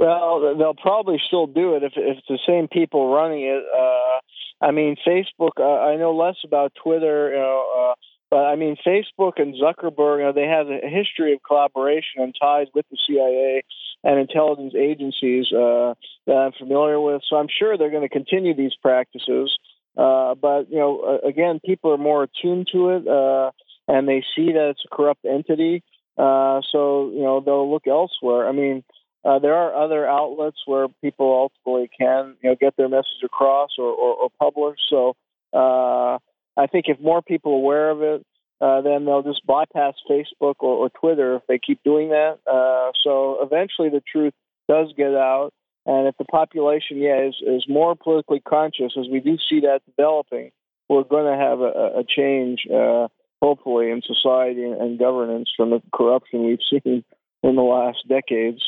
Well, they'll probably still do it if, if it's the same people running it. Uh, I mean, Facebook. Uh, I know less about Twitter, you know, uh, but I mean, Facebook and Zuckerberg. You know, they have a history of collaboration and ties with the CIA and intelligence agencies uh, that I'm familiar with. So I'm sure they're going to continue these practices. Uh, but you know, again, people are more attuned to it, uh, and they see that it's a corrupt entity. Uh, so you know, they'll look elsewhere. I mean, uh, there are other outlets where people ultimately can you know get their message across or, or, or publish. So uh, I think if more people are aware of it, uh, then they'll just bypass Facebook or, or Twitter if they keep doing that. Uh, so eventually, the truth does get out, and if the population, yeah, is is more politically conscious, as we do see that developing, we're going to have a, a change, uh, hopefully, in society and governance from the corruption we've seen in the last decades.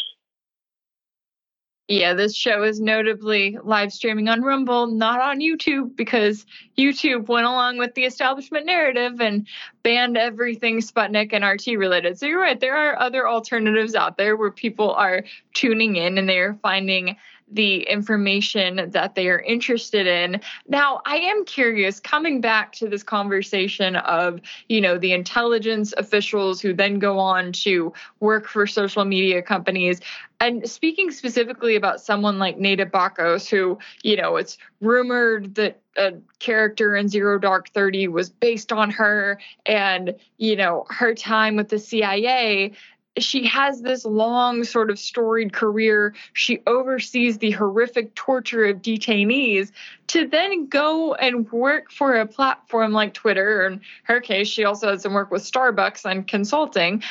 Yeah, this show is notably live streaming on Rumble, not on YouTube, because YouTube went along with the establishment narrative and banned everything Sputnik and RT related. So you're right, there are other alternatives out there where people are tuning in and they're finding the information that they are interested in. Now, I am curious coming back to this conversation of, you know, the intelligence officials who then go on to work for social media companies. And speaking specifically about someone like Neda Bakos, who, you know, it's rumored that a character in Zero Dark 30 was based on her and, you know, her time with the CIA she has this long, sort of storied career. She oversees the horrific torture of detainees to then go and work for a platform like Twitter. In her case, she also had some work with Starbucks and consulting.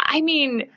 I mean,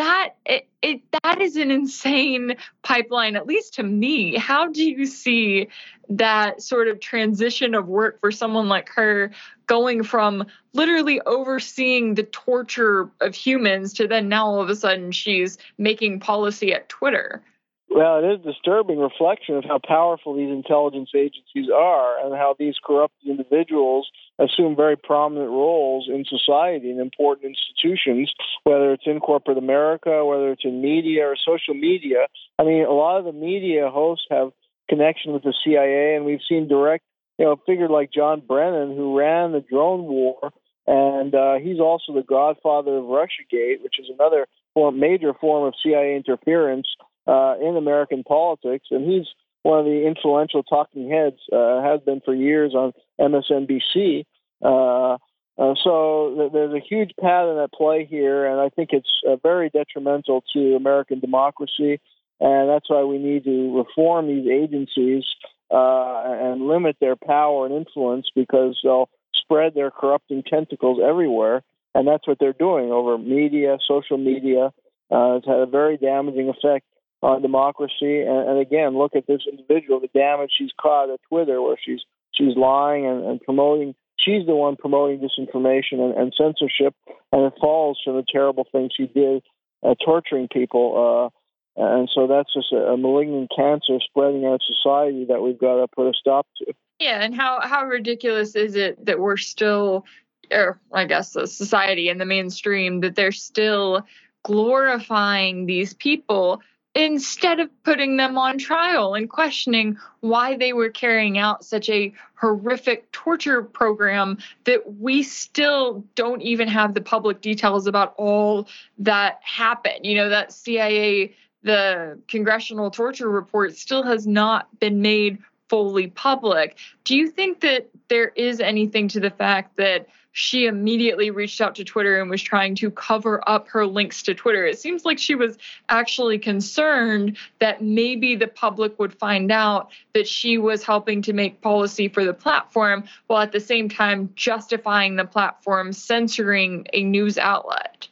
that it, it that is an insane pipeline at least to me. How do you see that sort of transition of work for someone like her going from literally overseeing the torture of humans to then now all of a sudden she's making policy at twitter? Well, it is a disturbing reflection of how powerful these intelligence agencies are and how these corrupted individuals assume very prominent roles in society and important institutions, whether it's in corporate America, whether it's in media or social media. I mean, a lot of the media hosts have connection with the CIA, and we've seen direct, you know, figure like John Brennan, who ran the drone war, and uh, he's also the godfather of RussiaGate, which is another form, major form of CIA interference uh, in American politics, and he's one of the influential talking heads, uh, has been for years on MSNBC. Uh, uh, so th- there's a huge pattern at play here, and I think it's uh, very detrimental to American democracy. And that's why we need to reform these agencies uh, and limit their power and influence because they'll spread their corrupting tentacles everywhere. And that's what they're doing over media, social media. Uh, it's had a very damaging effect on democracy. And, and, again, look at this individual, the damage she's caused at Twitter, where she's she's lying and, and promoting. She's the one promoting disinformation and, and, censorship, and it falls from the terrible things she did, uh, torturing people. Uh, and so that's just a, a malignant cancer spreading out society that we've got to put a stop to. Yeah, and how how ridiculous is it that we're still, or I guess society and the mainstream that they're still glorifying these people instead of putting them on trial and questioning why they were carrying out such a horrific torture program that we still don't even have the public details about all that happened. You know, that CIA, the congressional torture report still has not been made fully public. Do you think that there is anything to the fact that she immediately reached out to Twitter and was trying to cover up her links to Twitter. It seems like she was actually concerned that maybe the public would find out that she was helping to make policy for the platform while at the same time justifying the platform censoring a news outlet.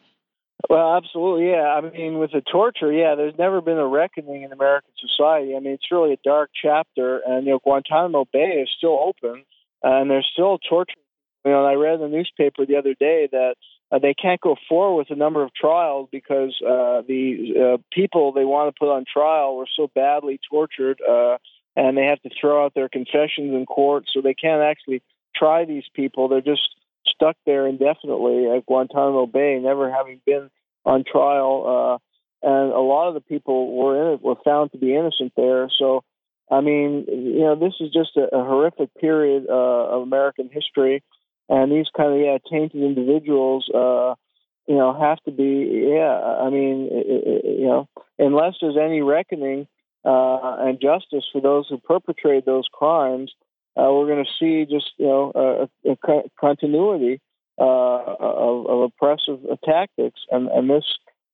Well, absolutely, yeah. I mean, with the torture, yeah, there's never been a reckoning in American society. I mean, it's really a dark chapter, and you know, Guantanamo Bay is still open, and there's still torture you know, I read in the newspaper the other day that uh, they can't go forward with a number of trials because uh, the uh, people they want to put on trial were so badly tortured, uh, and they have to throw out their confessions in court, so they can't actually try these people. They're just stuck there indefinitely at Guantanamo Bay, never having been on trial. Uh, and a lot of the people were in it were found to be innocent there. So, I mean, you know, this is just a, a horrific period uh, of American history, and these kind of yeah tainted individuals. Uh, you know, have to be, yeah. I mean, it, it, you know, unless there's any reckoning uh, and justice for those who perpetrate those crimes, uh, we're going to see just, you know, a, a continuity uh, of, of, oppressive tactics, and, and this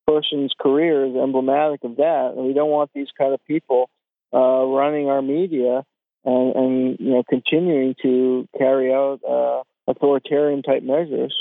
person's career is emblematic of that. And we don't want these kind of people uh, running our media and, and, you know, continuing to carry out uh, authoritarian type measures.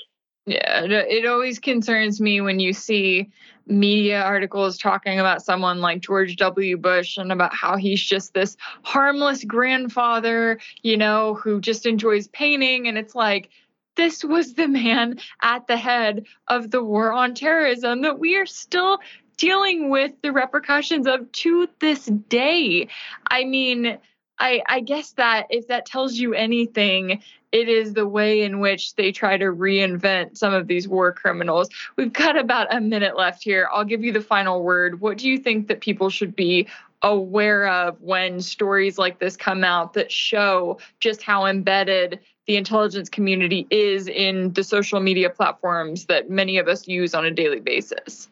Yeah, it always concerns me when you see media articles talking about someone like George W. Bush and about how he's just this harmless grandfather, you know, who just enjoys painting. And it's like, this was the man at the head of the war on terrorism that we are still dealing with the repercussions of to this day. I mean, I, I guess that if that tells you anything, it is the way in which they try to reinvent some of these war criminals. We've got about a minute left here. I'll give you the final word. What do you think that people should be aware of when stories like this come out that show just how embedded the intelligence community is in the social media platforms that many of us use on a daily basis?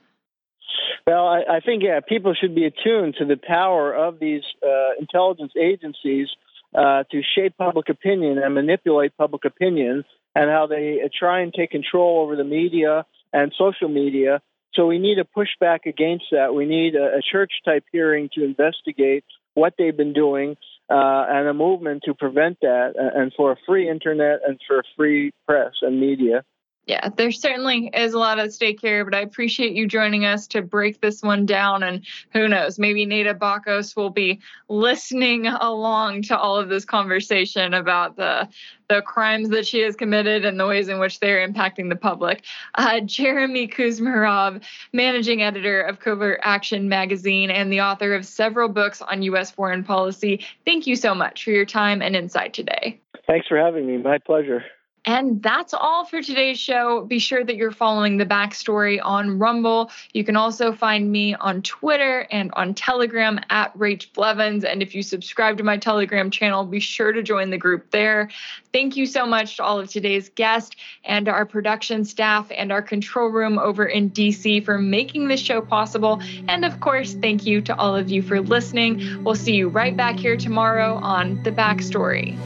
Well, I, I think yeah, people should be attuned to the power of these uh, intelligence agencies uh, to shape public opinion and manipulate public opinion, and how they try and take control over the media and social media. So we need to push back against that. We need a, a church type hearing to investigate what they've been doing uh, and a movement to prevent that, and for a free internet and for a free press and media yeah, there certainly is a lot at stake here, but I appreciate you joining us to break this one down. And who knows, maybe Neda Bakos will be listening along to all of this conversation about the the crimes that she has committed and the ways in which they're impacting the public. Uh, Jeremy Kuzmarov, managing editor of Covert Action magazine and the author of several books on U.S. foreign policy. Thank you so much for your time and insight today. Thanks for having me. My pleasure. And that's all for today's show. Be sure that you're following the backstory on Rumble. You can also find me on Twitter and on Telegram at Rach Blevins. And if you subscribe to my Telegram channel, be sure to join the group there. Thank you so much to all of today's guests and our production staff and our control room over in DC for making this show possible. And of course, thank you to all of you for listening. We'll see you right back here tomorrow on The Backstory.